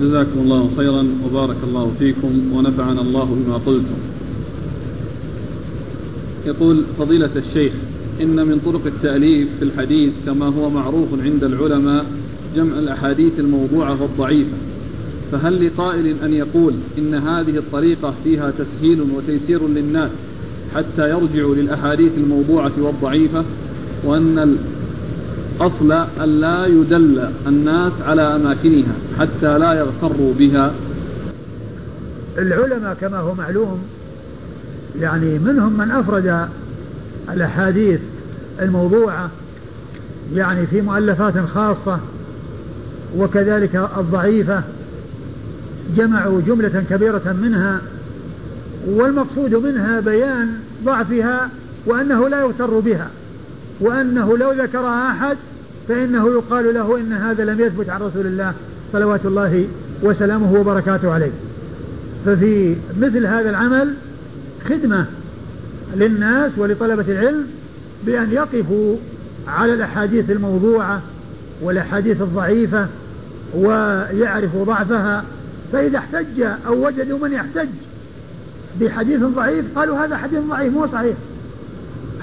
جزاكم الله خيرا وبارك الله فيكم ونفعنا الله بما قلتم. يقول فضيلة الشيخ إن من طرق التأليف في الحديث كما هو معروف عند العلماء جمع الأحاديث الموضوعة والضعيفة. فهل لقائل أن يقول إن هذه الطريقة فيها تسهيل وتيسير للناس حتى يرجعوا للأحاديث الموضوعة والضعيفة وأن الأصل أن لا يدل الناس على أماكنها حتى لا يغتروا بها. العلماء كما هو معلوم يعني منهم من أفرد الأحاديث الموضوعة يعني في مؤلفات خاصة وكذلك الضعيفة جمعوا جملة كبيرة منها والمقصود منها بيان ضعفها وأنه لا يغتر بها. وأنه لو ذكرها أحد فإنه يقال له إن هذا لم يثبت عن رسول الله صلوات الله وسلامه وبركاته عليه. ففي مثل هذا العمل خدمة للناس ولطلبة العلم بأن يقفوا على الأحاديث الموضوعة والأحاديث الضعيفة ويعرفوا ضعفها. فإذا احتج أو وجدوا من يحتج بحديث ضعيف قالوا هذا حديث ضعيف مو صحيح.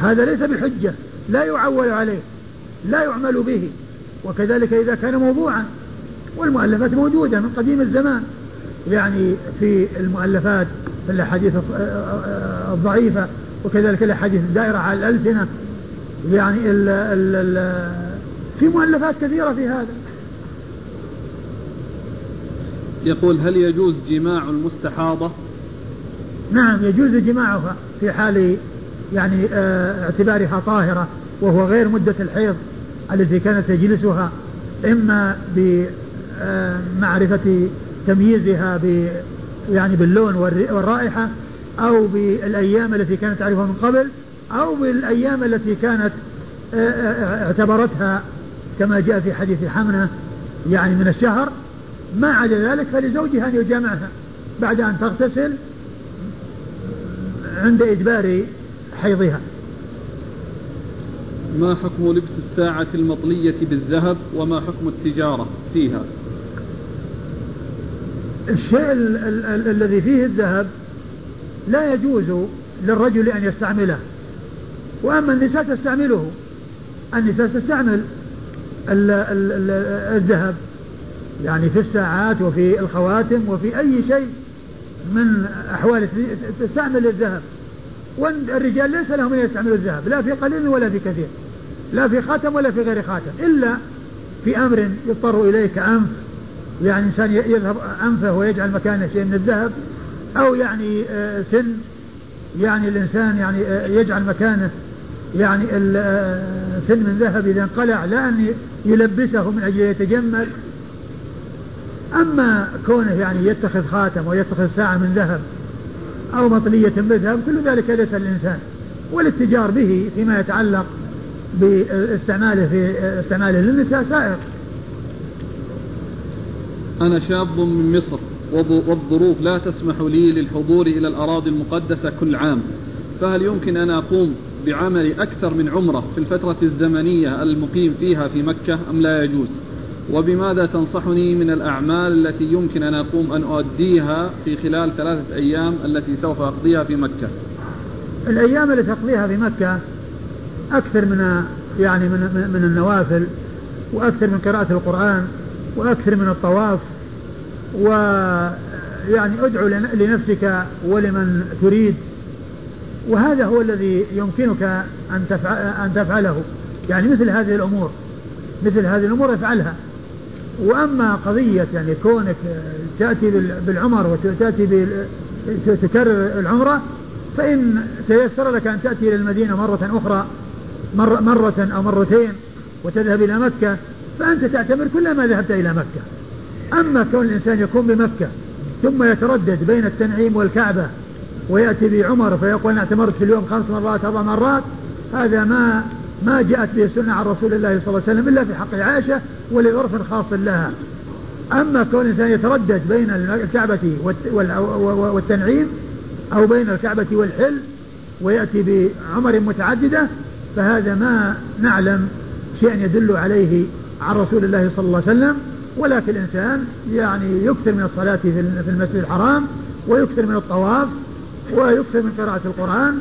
هذا ليس بحجة. لا يعول عليه لا يعمل به. وكذلك إذا كان موضوعا والمؤلفات موجودة من قديم الزمان. يعني في المؤلفات في الأحاديث الضعيفة وكذلك الأحاديث الدائرة على الألسنة. يعني ال ال ال في مؤلفات كثيرة في هذا. يقول هل يجوز جماع المستحاضة؟ نعم يجوز جماعها في حال يعني آه اعتبارها طاهرة وهو غير مدة الحيض التي كانت تجلسها إما بمعرفة تمييزها ب يعني باللون والرائحة أو بالأيام التي كانت تعرفها من قبل أو بالأيام التي كانت اعتبرتها كما جاء في حديث حمنة يعني من الشهر. ما عدا ذلك فلزوجها أن يجامعها بعد أن تغتسل عند إدبار حيضها. ما حكم لبس الساعة المطلية بالذهب وما حكم التجارة فيها؟ الشيء ال ال ال الذي فيه الذهب لا يجوز للرجل أن يستعمله. وأما النساء تستعمله. النساء تستعمل ال ال ال الذهب يعني في الساعات وفي الخواتم وفي أي شيء من أحوال تستعمل الذهب. والرجال ليس لهم أن يستعملوا الذهب لا في قليل ولا في كثير لا في خاتم ولا في غير خاتم إلا في أمر يضطر إليه كأنف يعني إنسان يذهب أنفه ويجعل مكانه شيء من الذهب أو يعني سن يعني الإنسان يعني يجعل مكانه يعني سن من ذهب إذا انقلع لا أن يلبسه من أجل يتجمل. أما كونه يعني يتخذ خاتم ويتخذ ساعة من ذهب أو مطلية بالذهب كل ذلك ليس للإنسان. والاتجار به فيما يتعلق باستعماله في استعماله للنساء سائر. أنا شاب من مصر والظروف لا تسمح لي للحضور إلى الأراضي المقدسة كل عام. فهل يمكن أن أقوم بعمل أكثر من عمرة في الفترة الزمنية المقيم فيها في مكة أم لا يجوز؟ وبماذا تنصحني من الأعمال التي يمكن أن أقوم أن أؤديها في خلال ثلاثة أيام التي سوف أقضيها في مكة؟ الأيام التي تقضيها في مكة أكثر من يعني من, من النوافل وأكثر من قراءة القرآن وأكثر من الطواف ويعني أدعو لنفسك ولمن تريد. وهذا هو الذي يمكنك أن تفعل أن تفعله. يعني مثل هذه الأمور مثل هذه الأمور افعلها. وأما قضية يعني كونك تأتي بالعمر وتأتي تكرر العمرة فإن تيسر لك أن تأتي إلى المدينة مرة أخرى مرة, مرة أو مرتين وتذهب إلى مكة فأنت تعتمر كلما ذهبت إلى مكة. أما كون الإنسان يكون بمكة ثم يتردد بين التنعيم والكعبة ويأتي بعمر فيقول أنا اعتمرت في اليوم خمس مرات أربع مرات هذا ما ما جاءت به السنة عن رسول الله صلى الله عليه وسلم إلا في حق عائشة ولظرف خاص لها. أما كون الإنسان يتردد بين الكعبة والتنعيم أو بين الكعبة والحل ويأتي بعمر متعددة فهذا ما نعلم شيئا يدل عليه عن رسول الله صلى الله عليه وسلم. ولكن الإنسان يعني يكثر من الصلاة في المسجد الحرام ويكثر من الطواف ويكثر من قراءة القرآن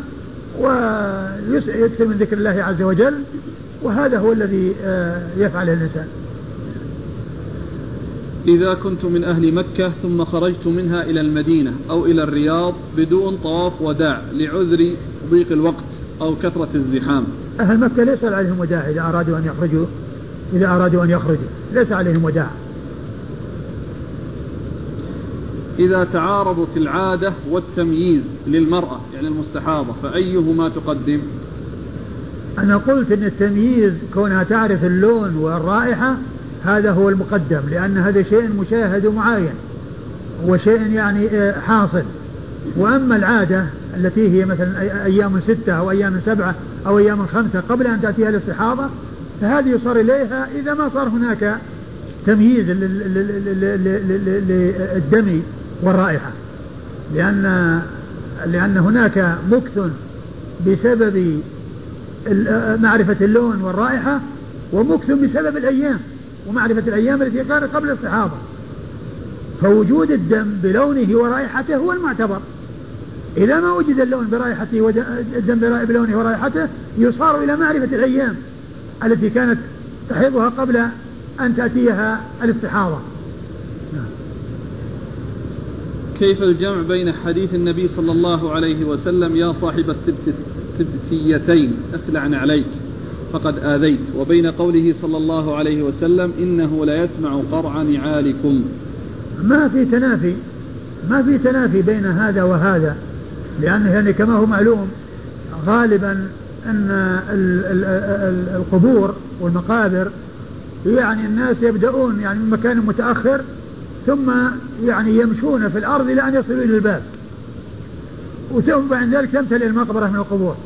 ويكثر من ذكر الله عز وجل وهذا هو الذي آه، يفعله الإنسان. إذا كنت من أهل مكة ثم خرجت منها إلى المدينة أو إلى الرياض بدون طواف وداع لعذر ضيق الوقت أو كثرة الزحام. أهل مكة ليس عليهم وداع إذا أرادوا أن يخرجوا إذا أرادوا أن يخرجوا ليس عليهم وداع. إذا تعارضت العادة والتمييز للمرأة يعني المستحاضة فأيهما تقدم؟ أنا قلت أن التمييز كونها تعرف اللون والرائحة هذا هو المقدم لأن هذا شيء مشاهد ومعاين وشيء يعني آه، حاصل. وأما العادة التي هي مثلا أيام ستة أو أيام سبعة أو أيام خمسة قبل أن تأتيها الاستحاضة فهذه يصار إليها إذا ما صار هناك تمييز للدم والرائحة. لأن لأن هناك مكث بسبب معرفة اللون والرائحة ومكث بسبب الأيام ومعرفة الأيام التي كانت قبل الاستحاضة فوجود الدم بلونه ورائحته هو المعتبر. إذا ما وجد اللون برائحته والدم بلونه ورائحته يصار إلى معرفة الأيام التي كانت تحيضها قبل أن تأتيها الاستحاضة. كيف الجمع بين حديث النبي صلى الله عليه وسلم يا صاحب السبتيتين أخلعن عليك فقد آذيت. وبين قوله صلى الله عليه وسلم إنه لا يسمع قرع نعالكم. ما في تنافي ما في تنافي بين هذا وهذا لأنه يعني كما هو معلوم غالبا أن القبور والمقابر يعني الناس يبدأون يعني من مكان متأخر ثم يعني يمشون في الأرض إلى أن يصلوا إلى الباب. وثم بعد ذلك تمتلئ المقبرة من القبور.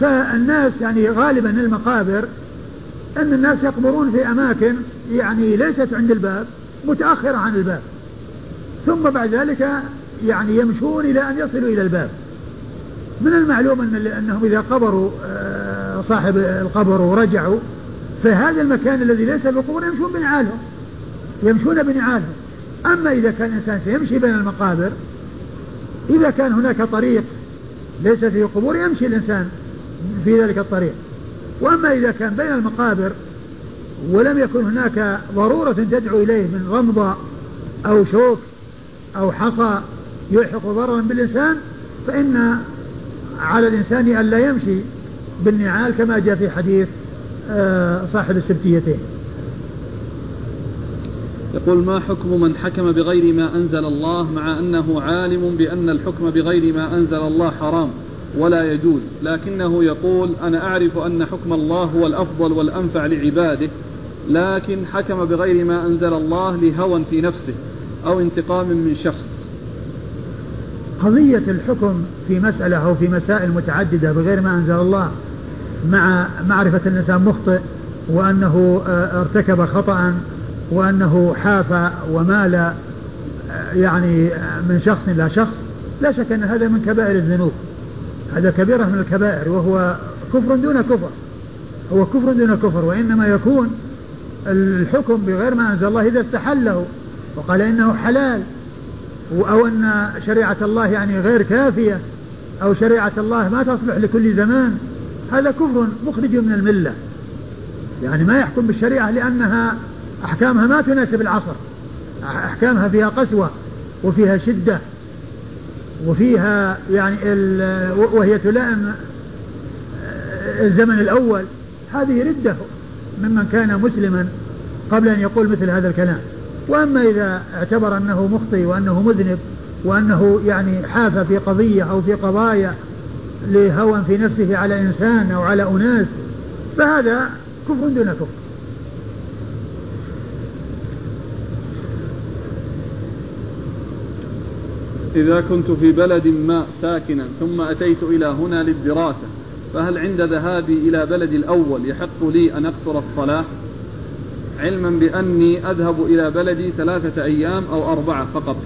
فالناس يعني غالبا المقابر أن الناس يقبرون في أماكن يعني ليست عند الباب متأخرة عن الباب. ثم بعد ذلك يعني يمشون إلى أن يصلوا إلى الباب. من المعلوم أن أنهم إذا قبروا آه، صاحب القبر ورجعوا فهذا المكان الذي ليس بالقبور يمشون بنعالهم. يمشون بنعالهم أما إذا كان الإنسان سيمشي بين المقابر إذا كان هناك طريق ليس فيه قبور يمشي الإنسان في ذلك الطريق. وأما إذا كان بين المقابر ولم يكن هناك ضرورة تدعو إليه من رمضة أو شوك أو حصى يلحق ضررا بالإنسان فإن على الإنسان أن لا يمشي بالنعال كما جاء في حديث آه، صاحب السبتيتين. يقول ما حكم من حكم بغير ما أنزل الله مع أنه عالم بأن الحكم بغير ما أنزل الله حرام ولا يجوز لكنه يقول أنا أعرف أن حكم الله هو الأفضل والأنفع لعباده لكن حكم بغير ما أنزل الله لهوى في نفسه أو انتقام من شخص قضية الحكم في مسألة أو في مسائل متعددة بغير ما أنزل الله مع معرفة الإنسان مخطئ وأنه آه، ارتكب خطأ وأنه حاف ومال آه، يعني آه، من شخص إلى شخص لا شك أن هذا من كبائر الذنوب. هذا كبيرة من الكبائر وهو كفر دون كفر. هو كفر دون كفر وإنما يكون الحكم بغير ما أنزل الله إذا استحله. وقال إنه حلال أو أن شريعة الله يعني غير كافية أو شريعة الله ما تصلح لكل زمان. هذا كفر مخرج من الملة. يعني ما يحكم بالشريعة لأنها أحكامها ما تناسب العصر. أحكامها فيها قسوة وفيها شدة وفيها يعني وهي تلائم الزمن الأول. هذه ردة ممن كان مسلما قبل أن يقول مثل هذا الكلام. وأما إذا اعتبر أنه مخطئ وأنه مذنب وأنه يعني حاف في قضية أو في قضايا لهوى في نفسه على إنسان أو على أناس فهذا كفر دون كفر. إذا كنت في بلد ما ساكنا ثم أتيت إلى هنا للدراسة فهل عند ذهابي إلى بلدي الأول يحق لي أن أقصر الصلاة؟ علما بأني أذهب إلى بلدي ثلاثة أيام أو أربعة فقط.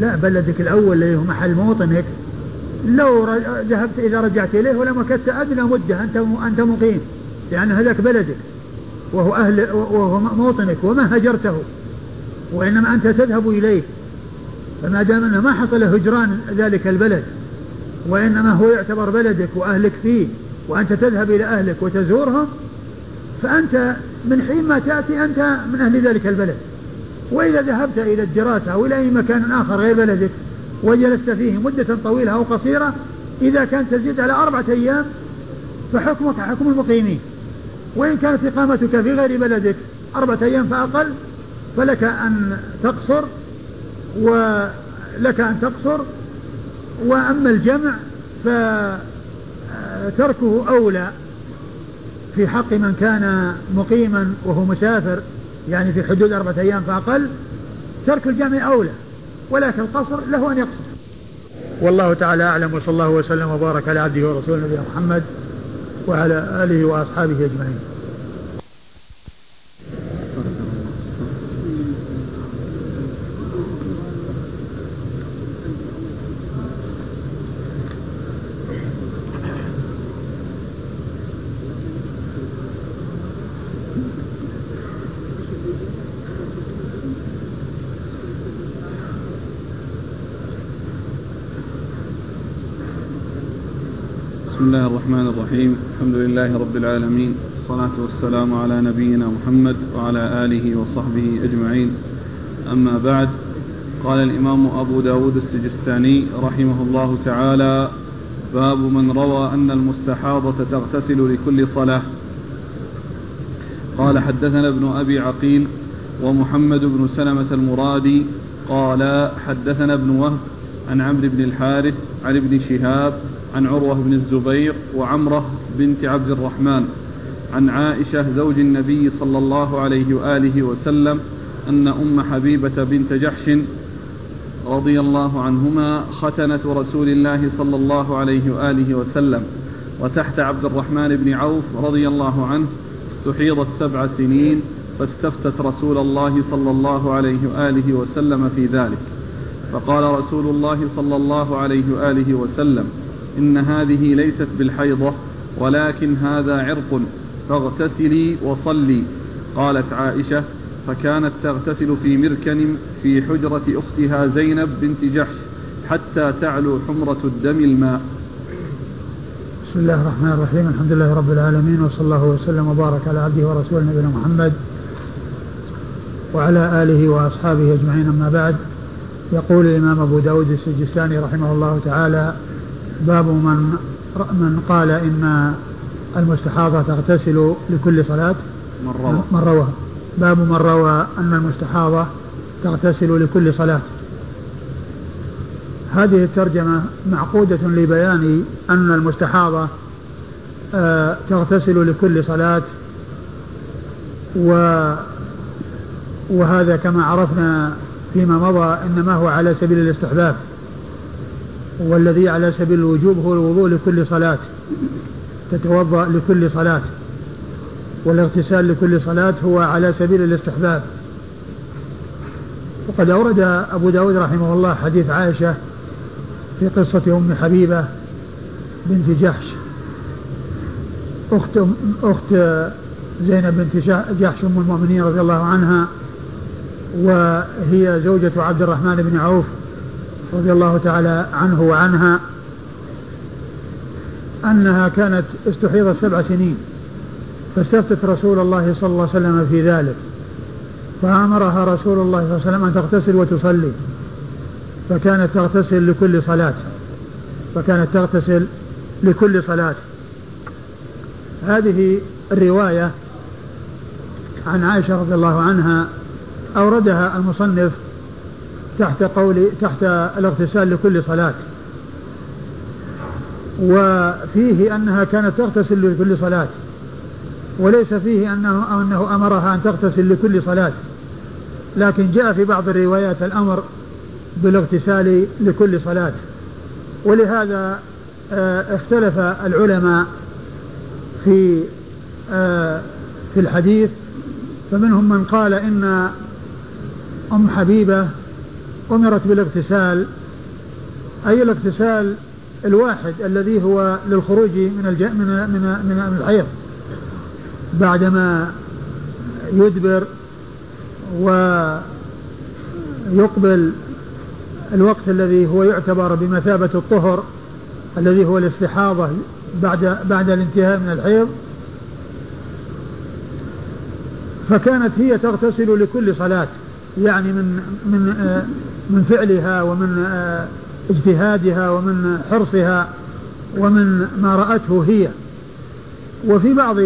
لا بلدك الأول اللي هو محل موطنك. لو ذهبت إذا رجعت إليه ولم مكثت أدنى مدة أنت أنت مقيم لأن هذاك بلدك. وهو أهل وهو موطنك وما هجرته. وإنما أنت تذهب إليه. فما دام أنه ما حصل هجران ذلك البلد وإنما هو يعتبر بلدك وأهلك فيه وأنت تذهب إلى أهلك وتزورها فأنت من حين ما تأتي أنت من أهل ذلك البلد. وإذا ذهبت إلى الدراسة أو إلى أي مكان آخر غير بلدك وجلست فيه مدة طويلة أو قصيرة إذا كانت تزيد على أربعة أيام فحكمك حكم المقيمين. وإن كانت إقامتك في غير بلدك أربعة أيام فأقل فلك أن تقصر ولك أن تقصر وأما الجمع فتركه أولى. في حق من كان مقيما وهو مسافر يعني في حدود أربعة أيام فأقل ترك الجمع أولى ولكن القصر له أن يقصر. والله تعالى أعلم وصلى الله وسلم وبارك على عبده ورسوله نبينا محمد وعلى آله وأصحابه أجمعين بسم الله الرحمن الرحيم الحمد لله رب العالمين والصلاة والسلام على نبينا محمد وعلى آله وصحبه أجمعين أما بعد قال الإمام أبو داود السجستاني رحمه الله تعالى باب من روى أن المستحاضة تغتسل لكل صلاة قال حدثنا ابن أبي عقيل ومحمد بن سلمة المرادي قال حدثنا ابن وهب عن عمرو بن الحارث عن ابن شهاب عن عروة بن الزبير وعمرة بنت عبد الرحمن عن عائشة زوج النبي صلى الله عليه وآله وسلم أن أم حبيبة بنت جحش رضي الله عنهما ختنة رسول الله صلى الله عليه وآله وسلم وتحت عبد الرحمن بن عوف رضي الله عنه استحيضت سبع سنين فاستفتت رسول الله صلى الله عليه وآله وسلم في ذلك فقال رسول الله صلى الله عليه وآله وسلم إن هذه ليست بالحيضة ولكن هذا عرق فاغتسلي وصلي. قالت عائشة فكانت تغتسل في مركن في حجرة أختها زينب بنت جحش حتى تعلو حمرة الدم الماء. بسم الله الرحمن الرحيم. الحمد لله رب العالمين وصلى الله وسلم وبارك على عبده ورسوله نبينا محمد وعلى آله وأصحابه أجمعين. أما بعد يقول الإمام أبو داود السجستاني رحمه الله تعالى باب من من قال إن المستحاضة تغتسل لكل صلاة من روى. من روى. باب من روى أن المستحاضة تغتسل لكل صلاة. هذه الترجمة معقودة لبيان أن المستحاضة آه، تغتسل لكل صلاة و وهذا كما عرفنا فيما مضى إنما هو على سبيل الاستحباب. والذي على سبيل الوجوب هو الوضوء لكل صلاة تتوضأ لكل صلاة والاغتسال لكل صلاة هو على سبيل الاستحباب. وقد أورد أبو داود رحمه الله حديث عائشة في قصة أم حبيبة بنت جحش. أخت أخت زينب بنت جحش أم المؤمنين رضي الله عنها وهي زوجة عبد الرحمن بن عوف. رضي الله تعالى عنه وعنها أنها كانت استحيضت سبع سنين فاستفتت رسول الله صلى الله عليه وسلم في ذلك فأمرها رسول الله صلى الله عليه وسلم أن تغتسل وتصلي فكانت تغتسل لكل صلاة فكانت تغتسل لكل صلاة. هذه الرواية عن عائشة رضي الله عنها أوردها المصنف تحت قول تحت الاغتسال لكل صلاة. وفيه أنها كانت تغتسل لكل صلاة. وليس فيه أنه, أنه أمرها أن تغتسل لكل صلاة. لكن جاء في بعض الروايات الأمر بالاغتسال لكل صلاة. ولهذا آه، اختلف العلماء في آه، في الحديث. فمنهم من قال إن أم حبيبة أمرت بالاغتسال أي الاغتسال الواحد الذي هو للخروج من الج... من من من الحيض. بعدما يدبر ويقبل الوقت الذي هو يعتبر بمثابة الطهر الذي هو الاستحاضة بعد بعد الانتهاء من الحيض فكانت هي تغتسل لكل صلاة. يعني من من آه، من فعلها ومن آه، اجتهادها ومن حرصها ومن ما رأته هي. وفي بعض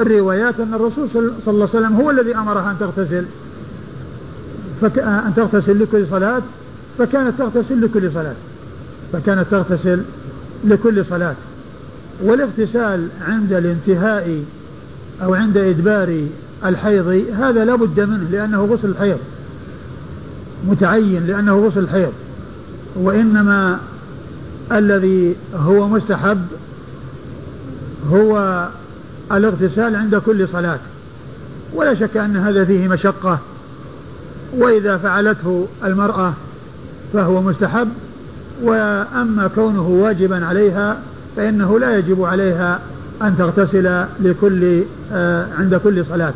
الروايات أن الرسول صلى الله عليه وسلم هو الذي أمرها أن تغتسل. فك... أن تغتسل لكل صلاة فكانت تغتسل لكل صلاة. فكانت تغتسل لكل صلاة. والاغتسال عند الانتهاء أو عند إدبار الحيض هذا لا بد منه لأنه غسل الحيض. متعين لأنه غسل الحيض وإنما الذي هو مستحب هو الاغتسال عند كل صلاة. ولا شك أن هذا فيه مشقة وإذا فعلته المرأة فهو مستحب وأما كونه واجبا عليها فإنه لا يجب عليها أن تغتسل لكل آه عند كل صلاة.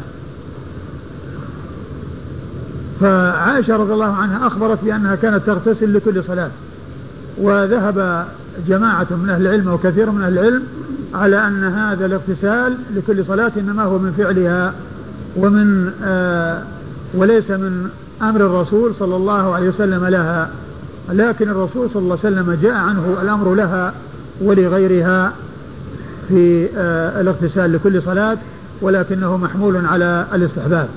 فعائشة رضي الله عنها أخبرت بأنها كانت تغتسل لكل صلاة. وذهب جماعة من أهل العلم وكثير من أهل العلم على أن هذا الاغتسال لكل صلاة إنما هو من فعلها ومن آه وليس من أمر الرسول صلى الله عليه وسلم لها. لكن الرسول صلى الله عليه وسلم جاء عنه الأمر لها ولغيرها في آه الاغتسال لكل صلاة ولكنه محمول على الاستحباب.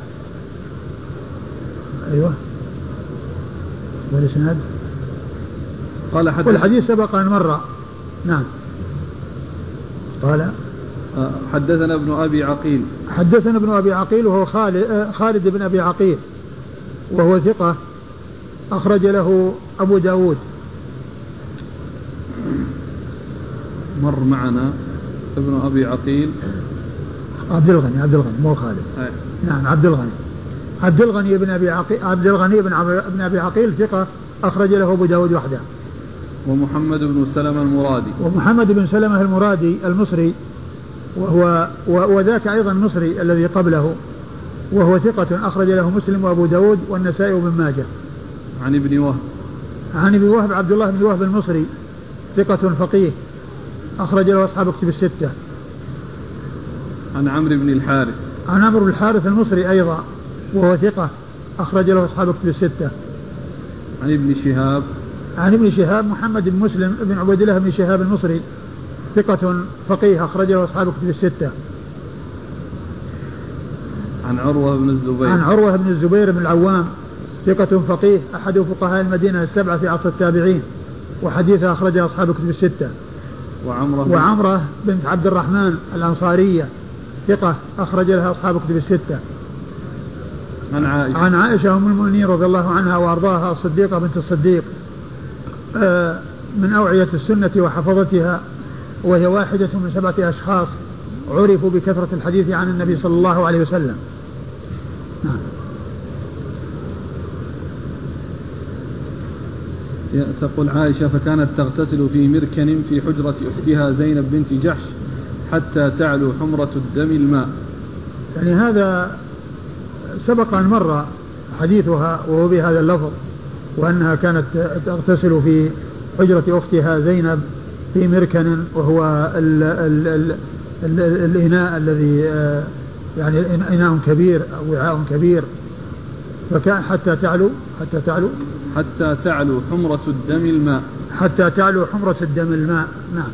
أيوه. والإسناد قال حدث والحديث سبق أن مر. نعم. قال؟ آه، حدثنا ابن أبي عقيل. حدثنا ابن أبي عقيل وهو خالد, آه، خالد بن أبي عقيل. وهو ثقة. أخرج له أبو داود. مر معنا ابن أبي عقيل. عبد الغني عبد الغني مو خالد. أي. نعم عبد الغني. عبد الغني بن أبي عقيل عبد الغني بن ابن أبي عقيل ثقة أخرج له أبو داود وحده. ومحمد بن سلمة المرادي. ومحمد بن سلمة المرادي المصري وهو وذاك أيضا مصري الذي قبله وهو ثقة أخرج له مسلم وأبو داود والنسائي وابن ماجه. عن ابن وهب. عن ابن وهب عبد الله بن وهب المصري ثقة فقيه أخرج له أصحاب كتب الستة. عن عمرو بن الحارث. عن عمرو بن الحارث المصري أيضا وهو ثقة أخرج له أصحاب كتب الستة. عن ابن شهاب عن ابن شهاب محمد بن مسلم بن عبيد الله بن شهاب المصري ثقة فقيه أخرج له أصحاب كتب الستة. عن عروة بن الزبير عن عروة بن الزبير بن العوام ثقة فقيه أحد فقهاء المدينة السبعة في عصر التابعين وحديثه أخرجه أصحاب كتب الستة. وعمرة وعمرة بنت عبد الرحمن الأنصارية ثقة أخرج لها أصحاب كتب الستة. عن عائشة. عن عائشة أم المؤمنين رضي الله عنها وأرضاها الصديقة بنت الصديق. آه، من أوعية السنة وحفظتها وهي واحدة من سبعة أشخاص عرفوا بكثرة الحديث عن النبي صلى الله عليه وسلم. نعم. تقول عائشة فكانت تغتسل في مركن في حجرة أختها زينب بنت جحش حتى تعلو حمرة الدم الماء. يعني هذا سبق أن مر حديثها وهو بهذا اللفظ وأنها كانت تغتسل في حجرة أختها زينب في مركن وهو ال ال ال ال الإناء الذي آه، يعني إناء كبير أو وعاء كبير. فكان حتى تعلو حتى تعلو. حتى تعلو حمرة الدم الماء. حتى تعلو حمرة الدم الماء. نعم.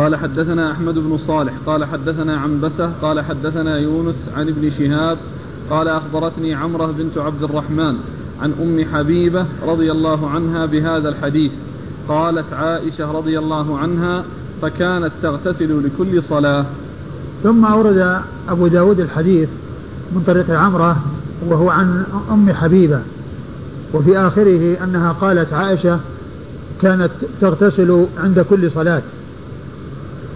قال حدثنا أحمد بن صالح قال حدثنا عنبسة قال حدثنا يونس عن ابن شهاب قال أخبرتني عمرة بنت عبد الرحمن عن أم حبيبة رضي الله عنها بهذا الحديث. قالت عائشة رضي الله عنها فكانت تغتسل لكل صلاة. ثم أورد أبو داود الحديث من طريق عمرة وهو عن أم حبيبة. وفي آخره أنها قالت عائشة كانت تغتسل عند كل صلاة.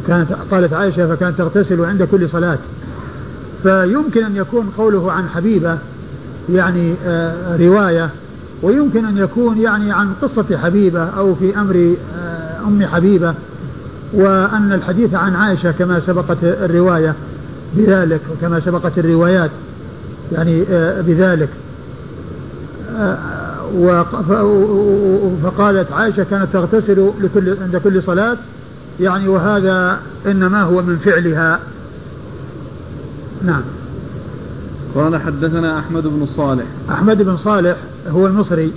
كانت قالت عائشة فكانت تغتسل عند كل صلاة. فيمكن أن يكون قوله عن حبيبة يعني آه، رواية ويمكن أن يكون يعني عن قصة حبيبة أو في أمر آه، أم حبيبة وأن الحديث عن عائشة كما سبقت الرواية بذلك وكما سبقت الروايات يعني آه، بذلك. فقالت عائشة كانت تغتسل لكل عند كل صلاة يعني وهذا إنما هو من فعلها. نعم. قال حدثنا أحمد بن صالح. أحمد بن صالح هو المصري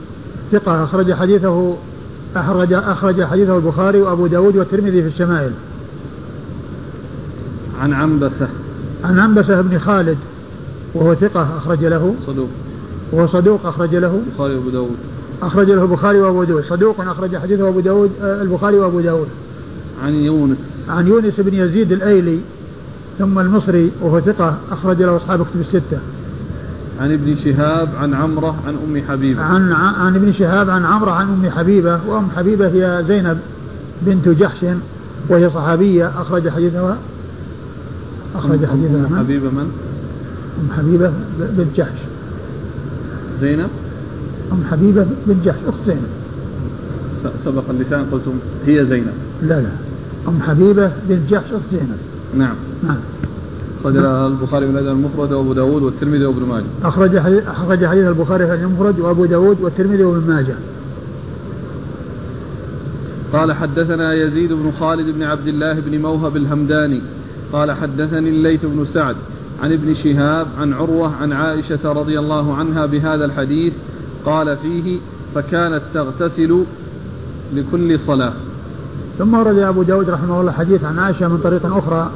ثقة أخرج حديثه أخرج أخرج حديثه البخاري وأبو داود والترمذي في الشمائل. عن عنبسة. عن عنبسة بن خالد وهو ثقة أخرج له. صدوق. وهو صدوق أخرج له. البخاري وأبو داود. أخرج له البخاري وأبو داود. صدوق أخرج حديثه أبو داود آه، البخاري وأبو داود. عن يونس. عن يونس بن يزيد الأيلي ثم المصري وهو ثقة أخرج له أصحاب كتب الستة. عن ابن شهاب عن عمرة عن أم حبيبة. عن عن ابن شهاب عن عمرة عن أم حبيبة. وأم حبيبة هي زينب بنت جحش وهي صحابية. أخرج حديثها. أخرج حديثها أم حبيبة من؟ أم حبيبة بنت جحش. زينب؟ أم حبيبة بنت جحش أخت زينب. سبق اللسان قلتم هي زينب. لا لا. أم حبيبة بنت جحش أخت زينب. نعم. نعم. أخرج البخاري من الأدب المفرد وأبو داود والترمذي وابن ماجه. أخرج حديث أخرج حديث البخاري في المفرد وأبو داود والترمذي وابن ماجه. قال حدثنا يزيد بن خالد بن عبد الله بن موهب الهمداني. قال حدثني الليث بن سعد عن ابن شهاب عن عروة عن عائشة رضي الله عنها بهذا الحديث. قال فيه فكانت تغتسل لكل صلاة. ثم ورد أبو داود رحمه الله حديث عن عائشة من طريق أخرى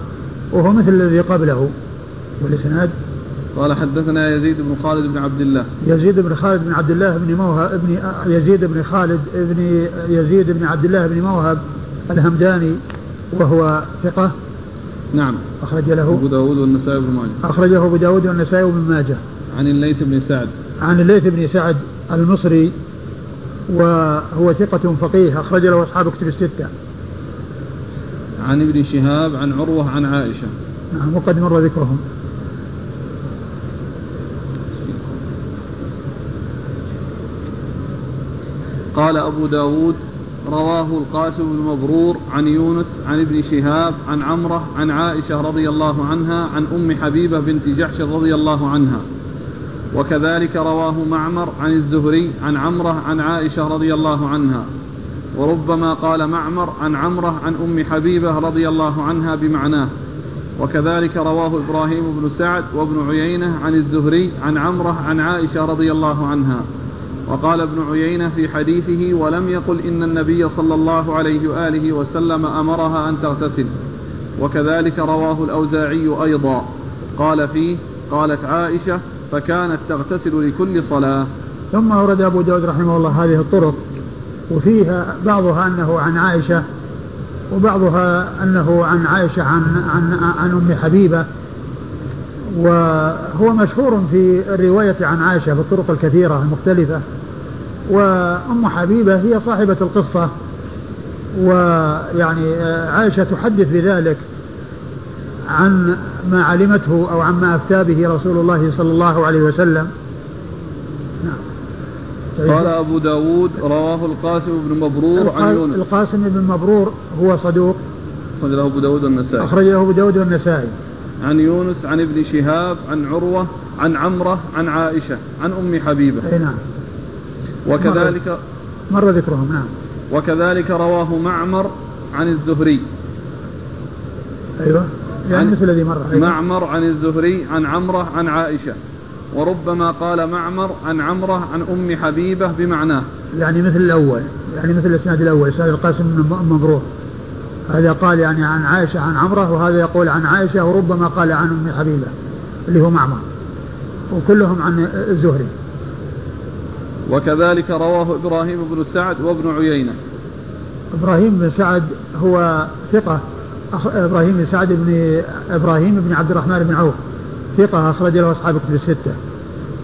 وهو مثل الذي قبله. والإسناد؟ قال حدثنا يزيد بن خالد بن عبد الله. يزيد بن خالد بن عبد الله بن موهب ابن يزيد بن خالد ابن يزيد بن عبد الله بن موهب الهمداني وهو ثقة. نعم. أخرج له. أبو داود والنسائي بن ماجه. أخرجه أبو داود والنسائي بن ماجه. عن الليث بن سعد. عن الليث بن سعد المصري وهو ثقة فقيه أخرج له أصحاب كتب الستة. عن ابن شهاب عن عروة عن عائشة. نعم وقد مر ذكرهم. قال أبو داود رواه القاسم بن مبرور عن يونس عن ابن شهاب عن عمرة عن عائشة رضي الله عنها عن أم حبيبة بنت جحش رضي الله عنها. وكذلك رواه معمر عن الزهري عن عمرة عن عائشة رضي الله عنها. وربما قال معمر عن عمرة عن أم حبيبة رضي الله عنها بمعناه. وكذلك رواه إبراهيم بن سعد وابن عيينة عن الزهري عن عمرة عن عائشة رضي الله عنها. وقال ابن عيينة في حديثه ولم يقل إن النبي صلى الله عليه وآله وسلم أمرها أن تغتسل. وكذلك رواه الأوزاعي أيضا. قال فيه قالت عائشة فكانت تغتسل لكل صلاة. ثم أورد أبو داود رحمه الله هذه الطرق. وفيها بعضها أنه عن عائشة وبعضها أنه عن عائشة عن, عن, عن أم حبيبة. وهو مشهور في الرواية عن عائشة بالطرق الكثيرة المختلفة. وأم حبيبة هي صاحبة القصة. ويعني عائشة تحدث بذلك عن ما علمته أو عما أفتى به رسول الله صلى الله عليه وسلم. قال أبو داود رواه القاسم بن مبرور عن يونس. القاسم بن مبرور هو صدوق. أخرج له أبو داود والنسائي. أخرج له أبو داود والنسائي. عن يونس عن ابن شهاب عن عروة عن عمرة عن عائشة عن أم حبيبة. أي نعم. وكذلك مر ذكرهم نعم. وكذلك رواه معمر عن الزهري. أيوه. يعني مثل الذي مر أيوة. معمر عن الزهري عن عمرة عن عائشة. وربما قال معمر عن عمرة عن أم حبيبة بمعناه. يعني مثل الأول يعني مثل الإسناد الأول إسناد القاسم بن مبروك هذا قال يعني عن عائشة عن عمرة وهذا يقول عن عائشة وربما قال عن أم حبيبة اللي هو معمر. وكلهم عن الزهري. وكذلك رواه إبراهيم بن سعد وابن عيينة. إبراهيم بن سعد هو ثقة. إبراهيم بن سعد بن إبراهيم بن عبد الرحمن بن عوف. ثقة أخرج له أصحاب كتب الستة.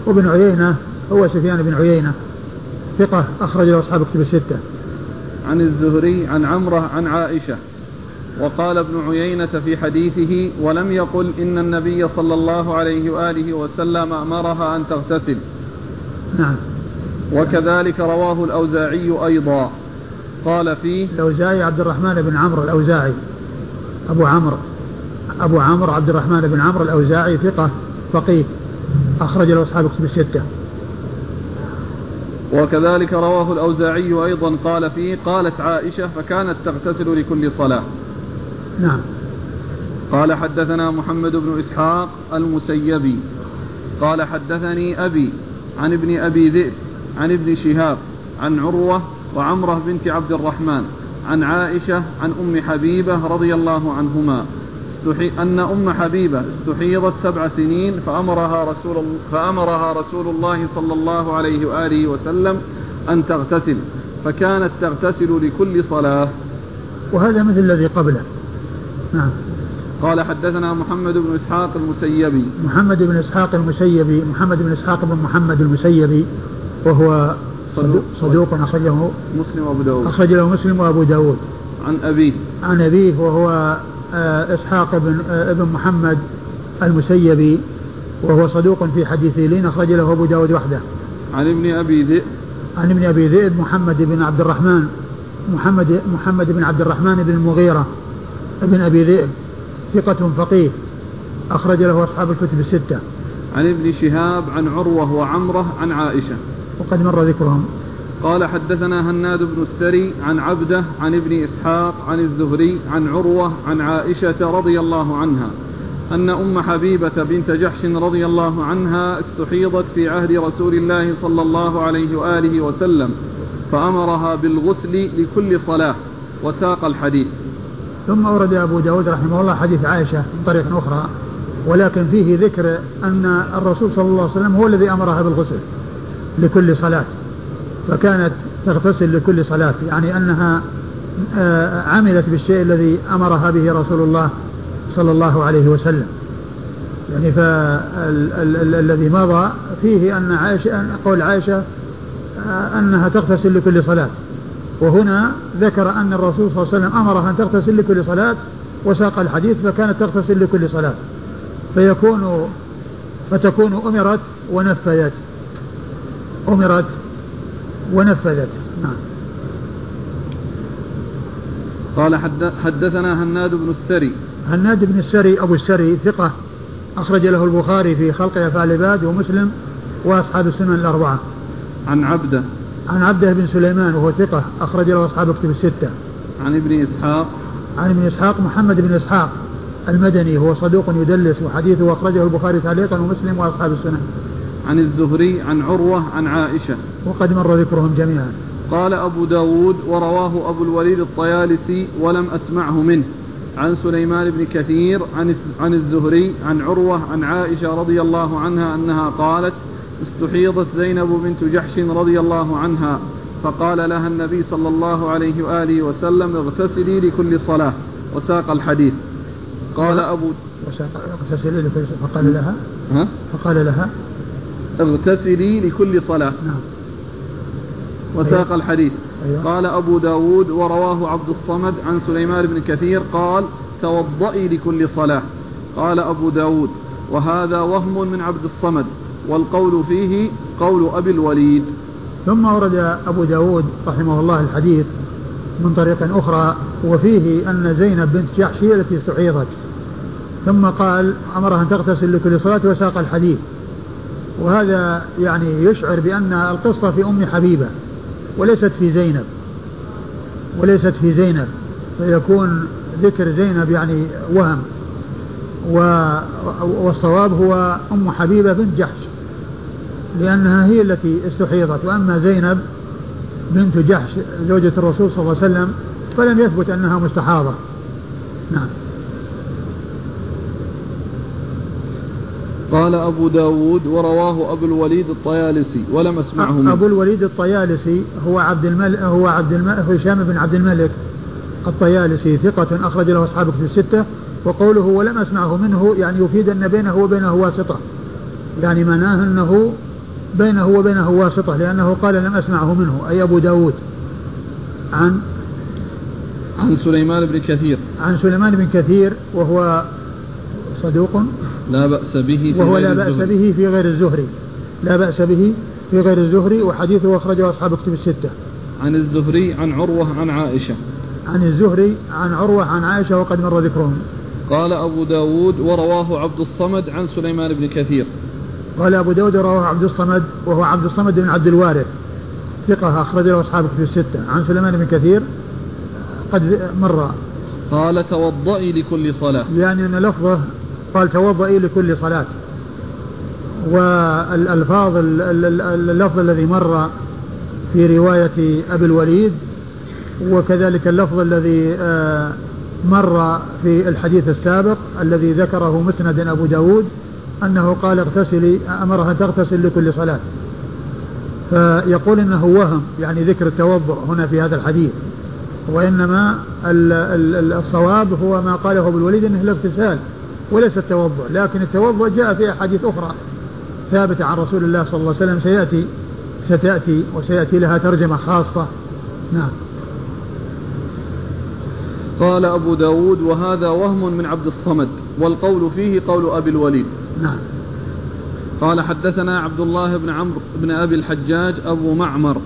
وابن عيينة هو سفيان بن عيينة. ثقة أخرج له أصحاب كتب الستة. عن الزهري عن عمرة عن عائشة. وقال ابن عيينة في حديثه ولم يقل إن النبي صلى الله عليه وآله وسلم أمرها أن تغتسل. نعم. وكذلك رواه الأوزاعي أيضا. قال فيه الأوزاعي عبد الرحمن بن عمرو الأوزاعي. أبو عمرو. أبو عمرو عبد الرحمن بن عمرو الأوزاعي ثقة فقيه أخرج له أصحاب كتب الستة. وكذلك رواه الأوزاعي أيضا قال فيه قالت عائشة فكانت تغتسل لكل صلاة. نعم. قال حدثنا محمد بن إسحاق المسيبي. قال حدثني أبي عن ابن أبي ذئب عن ابن شهاب عن عروة وعمرة بنت عبد الرحمن عن عائشة عن أم حبيبة رضي الله عنهما. استحي أن أم حبيبة استحيضت سبع سنين فأمرها رسول فأمرها رسول الله صلى الله عليه وآله وسلم أن تغتسل فكانت تغتسل لكل صلاة. وهذا مثل الذي قبله. نعم. قال حدثنا محمد بن إسحاق المسيبي. محمد بن إسحاق المسيبي محمد بن إسحاق بن محمد المسيبي وهو صدوق, صدوق أخرجه مسلم وأبو داود. أخرج له مسلم وأبو داود. عن أبيه. عن أبيه وهو إسحاق بن آه، ابن محمد المسيبي وهو صدوق في حديث لين أخرج له أبو داود وحده. عن ابن أبي ذئب. عن ابن أبي ذئب محمد بن عبد الرحمن محمد محمد بن عبد الرحمن بن المغيرة ابن أبي ذئب ثقة فقيه أخرج له أصحاب الكتب الستة. عن ابن شهاب عن عروة وعمرة عن عائشة. وقد مر ذكرهم. قال حدثنا هناد بن السري عن عبده عن ابن إسحاق عن الزهري عن عروة عن عائشة رضي الله عنها أن أم حبيبة بنت جحش رضي الله عنها استحيضت في عهد رسول الله صلى الله عليه وآله وسلم فأمرها بالغسل لكل صلاة وساق الحديث ثم أورد أبو داود رحمه الله حديث عائشة من طريق أخرى ولكن فيه ذكر أن الرسول صلى الله عليه وسلم هو الذي أمرها بالغسل لكل صلاة. فكانت تغتسل لكل صلاة يعني أنها آه، عملت بالشيء الذي أمرها به رسول الله صلى الله عليه وسلم. يعني فالذي مضى فيه أن عائشة قول عائشة آه، أنها تغتسل لكل صلاة. وهنا ذكر أن الرسول صلى الله عليه وسلم أمرها أن تغتسل لكل صلاة وساق الحديث فكانت تغتسل لكل صلاة. فيكون فتكون أمرت ونفذت أمرت ونفذت. نعم. قال حدثنا هناد بن السري. هناد بن السري أبو السري ثقة أخرج له البخاري في خلق أفعال العباد ومسلم وأصحاب السنن الأربعة. عن عبده. عن عبده بن سليمان وهو ثقة أخرج له أصحاب كتب الستة. عن ابن إسحاق. عن ابن إسحاق محمد بن إسحاق المدني هو صدوق يدلس وحديثه أخرجه البخاري تعليقا ومسلم وأصحاب السنن. عن الزهري عن عروة عن عائشة. وقد مر ذكرهم جميعا. قال أبو داود ورواه أبو الوليد الطيالسي ولم أسمعه منه. عن سليمان بن كثير عن عن الزهري عن عروة عن عائشة رضي الله عنها أنها قالت استحيضت زينب بنت جحش رضي الله عنها فقال لها النبي صلى الله عليه وآله وسلم اغتسلي لكل صلاة. وساق الحديث. قال أبو اغتسلي لكل صلاة. فقال لها ها؟ فقال لها اغتسلي لكل صلاة. نعم. وساق أيوة. الحديث. أيوة. قال أبو داود ورواه عبد الصمد عن سليمان بن كثير قال توضئي لكل صلاة. قال أبو داود وهذا وهم من عبد الصمد والقول فيه قول أبي الوليد. ثم ورد أبو داود رحمه الله الحديث من طريق أخرى وفيه أن زينب بنت جحش هي التي استحيضت. ثم قال أمرها أن تغتسل لكل صلاة وساق الحديث. وهذا يعني يشعر بأن القصة في أم حبيبة وليست في زينب وليست في زينب فيكون ذكر زينب يعني وهم والصواب هو أم حبيبة بنت جحش لأنها هي التي استحيضت وأما زينب بنت جحش زوجة الرسول صلى الله عليه وسلم فلم يثبت أنها مستحاضة. نعم. قال أبو داود ورواه أبو الوليد الطيالسي ولم أسمعه منه أبو الوليد الطيالسي هو عبد الملك هو عبد الملك هشام بن عبد الملك الطيالسي ثقة أخرج له أصحاب في الستة وقوله ولم أسمعه منه يعني يفيد أن بينه وبينه واسطة. يعني معناه أنه بينه وبينه واسطة لأنه قال لم أسمعه منه أي أبو داود. عن؟ عن سليمان بن كثير. عن سليمان بن كثير وهو صدوق. لا بأس به في وهو لا بأس به في غير الزهري. لا بأس به في غير الزهري وحديثه أخرجه أصحاب كتب الستة. عن الزهري عن عروة عن عائشة. عن الزهري عن عروة عن عائشة وقد مر ذكرهم. قال أبو داود ورواه عبد الصمد عن سليمان بن كثير. قال أبو داود رواه عبد الصمد وهو عبد الصمد بن عبد الوارث. ثقة أخرج له أصحاب في الستة. عن سليمان بن كثير قد مر. قال توضئي لكل صلاة. يعني أن لفظه قال توضئي لكل صلاة. والألفاظ اللفظ الذي مر في رواية أبي الوليد وكذلك اللفظ الذي آه، مر في الحديث السابق الذي ذكره مسند أبو داود أنه قال اغتسلي أمرها تغتسل لكل صلاة. فيقول إنه وهم يعني ذكر التوضؤ هنا في هذا الحديث. وإنما الصواب هو ما قاله أبو الوليد إنه الاغتسال. وليس التوضؤ لكن التوضؤ جاء في أحاديث أخرى ثابتة عن رسول الله صلى الله عليه وسلم سيأتي ستأتي وسيأتي لها ترجمة خاصة. نعم. قال أبو داود وهذا وهم من عبد الصمد والقول فيه قول أبي الوليد. نعم. قال حدثنا عبد الله بن عمرو بن أبي الحجاج أبو معمر.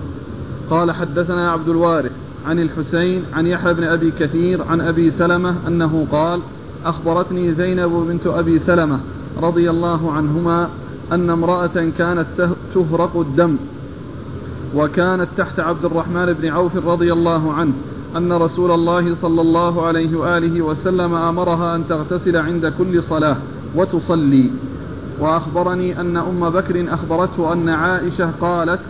قال حدثنا عبد الوارث عن الحسين عن يحيى بن أبي كثير عن أبي سلمة أنه قال أخبرتني زينب بنت أبي سلمة رضي الله عنهما أن امرأة كانت تهرق الدم وكانت تحت عبد الرحمن بن عوف رضي الله عنه أن رسول الله صلى الله عليه وآله وسلم أمرها أن تغتسل عند كل صلاة وتصلي. وأخبرني أن أم بكر أخبرته أن عائشة قالت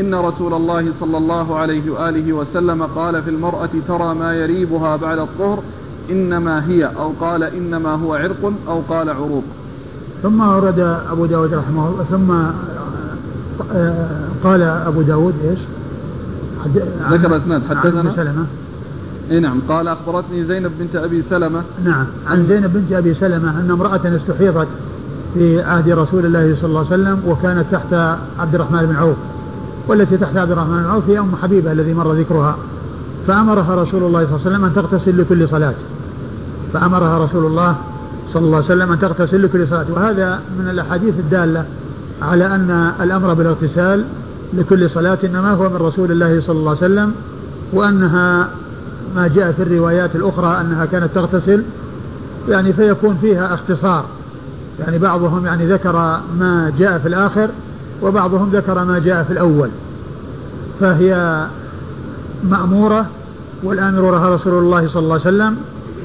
إن رسول الله صلى الله عليه وآله وسلم قال في المرأة ترى ما يريبها بعد الطهر إنما هي أو قال إنما هو عرق أو قال عروق. ثم ورد أبو داود رحمه الله ثم آه، قال أبو داود إيش؟ ذكر أسناد. حدثنا؟ سلمة. إي نعم. قال أخبرتني زينب بنت أبي سلمة. نعم. عن زينب بنت أبي سلمة أن امرأة استحيضت في عهد رسول الله صلى الله عليه وسلم وكانت تحت عبد الرحمن بن عوف والتي تحت عبد الرحمن بن عوف هي أم حبيبة الذي مر ذكرها. فأمرها رسول الله صلى الله عليه وسلم أن تغتسل لكل صلاة. فأمرها رسول الله صلى الله عليه وسلم أن تغتسل لكل صلاه وهذا من الأحاديث الدالة على أن الأمر بالاغتسال لكل صلاة إنما هو من رسول الله صلى الله عليه وسلم وأنها ما جاء في الروايات الأخرى أنها كانت تغتسل. يعني فيكون فيها اختصار. يعني بعضهم يعني ذكر ما جاء في الآخر وبعضهم ذكر ما جاء في الأول. فهي مأمورة والآمر لها رسول الله صلى الله عليه وسلم.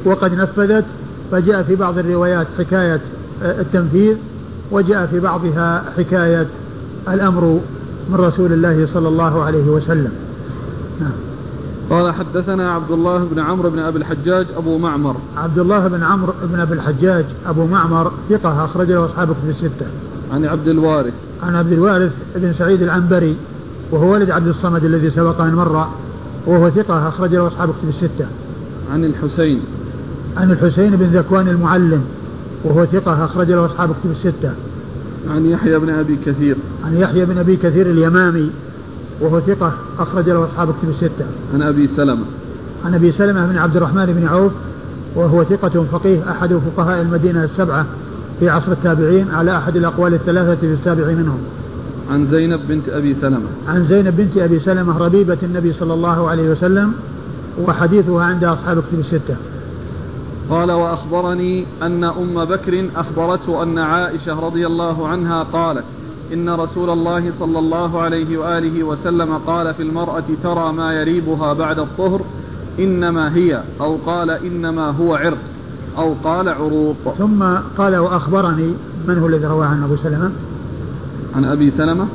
وقد نفذت فجاء في بعض الروايات حكاية التنفيذ وجاء في بعضها حكاية الأمر من رسول الله صلى الله عليه وسلم. نعم. قال حدثنا عبد الله بن عمرو بن أبي الحجاج أبو معمر. عبد الله بن عمرو بن أبي الحجاج أبو معمر ثقة أخرج له اصحابه في الستة. عن عبد الوارث. عن عبد الوارث بن سعيد العنبري وهو ولد عبد الصمد الذي سبق أن مر وهو ثقة أخرج له اصحابه في الستة. عن الحسين. عن الحسين بن ذكوان المعلم وهو ثقة أخرج له اصحابه في الستة عن يحيى بن أبي كثير عن يحيى بن أبي كثير اليمامي وهو ثقة أخرج له أصحاب كتب الستة. عن أبي سلمة. عن أبي سلمة بن عبد الرحمن بن عوف وهو ثقة فقيه أحد فقهاء المدينة السبعة في عصر التابعين على أحد الأقوال الثلاثة في السابع منهم. عن زينب بنت أبي سلمة. عن زينب بنت أبي سلمة ربيبة النبي صلى الله عليه وسلم وحديثها عند أصحاب كتب الستة. قال وأخبرني أن أم بكر أخبرته أن عائشة رضي الله عنها قالت إن رسول الله صلى الله عليه وآله وسلم قال في المرأة ترى ما يريبها بعد الطهر إنما هي أو قال إنما هو عرق أو قال عروق. ثم قال وأخبرني من هو الذي روى عن أبو سلمة؟ عن أبي سلمة؟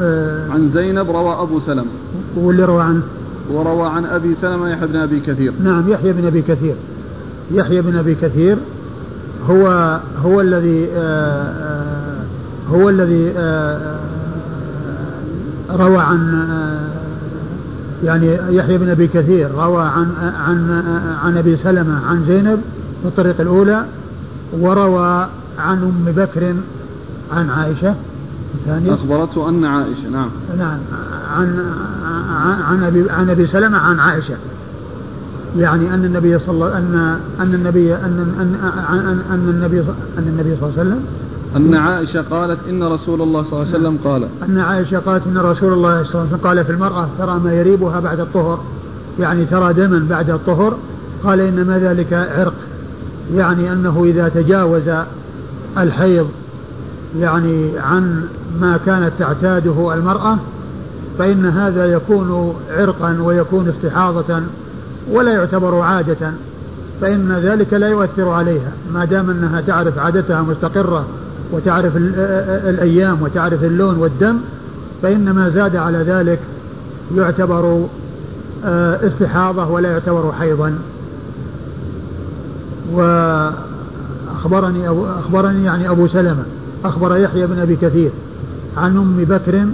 آه عن زينب روى أبو سلمة. واللي روى عنه. وروى عن أبي سلمة يحيى بن أبي كثير. نعم يحيى بن أبي كثير. يحيى بن أبي كثير هو هو الذي آه, آه، هو الذي آه، روى عن يعني يحيى بن أبي كثير روى عن عن عن أبي سلمة عن زينب في الطريق الأولى وروى عن أم بكر عن عائشة الثانية. أخبرته أن عائشة نعم. نعم عن عن أبي عن أبي سلمة عن عائشة. يعني أن النبي صلى الله أن أن النبي أن أن أن, أن النبي أن النبي صلى الله عليه وسلم أن عائشة قالت إن رسول الله صلى الله عليه وسلم قال. أن عائشة قالت إن رسول الله صلى الله عليه وسلم قال في المرأة ترى ما يريبها بعد الطهر. يعني ترى دما بعد الطهر. قال إنما ذلك عرق. يعني أنه إذا تجاوز الحيض يعني عن ما كانت تعتاده المرأة فإن هذا يكون عرقا ويكون استحاضة ولا يعتبر عادة فإن ذلك لا يؤثر عليها. ما دام أنها تعرف عادتها مستقرة وتعرف الأيام وتعرف اللون والدم فإن ما زاد على ذلك يعتبر استحاضة ولا يعتبر حيضا. وأخبرني أبو أخبرني يعني أبو سلمة أخبر يحيى بن أبي كثير عن أم بكر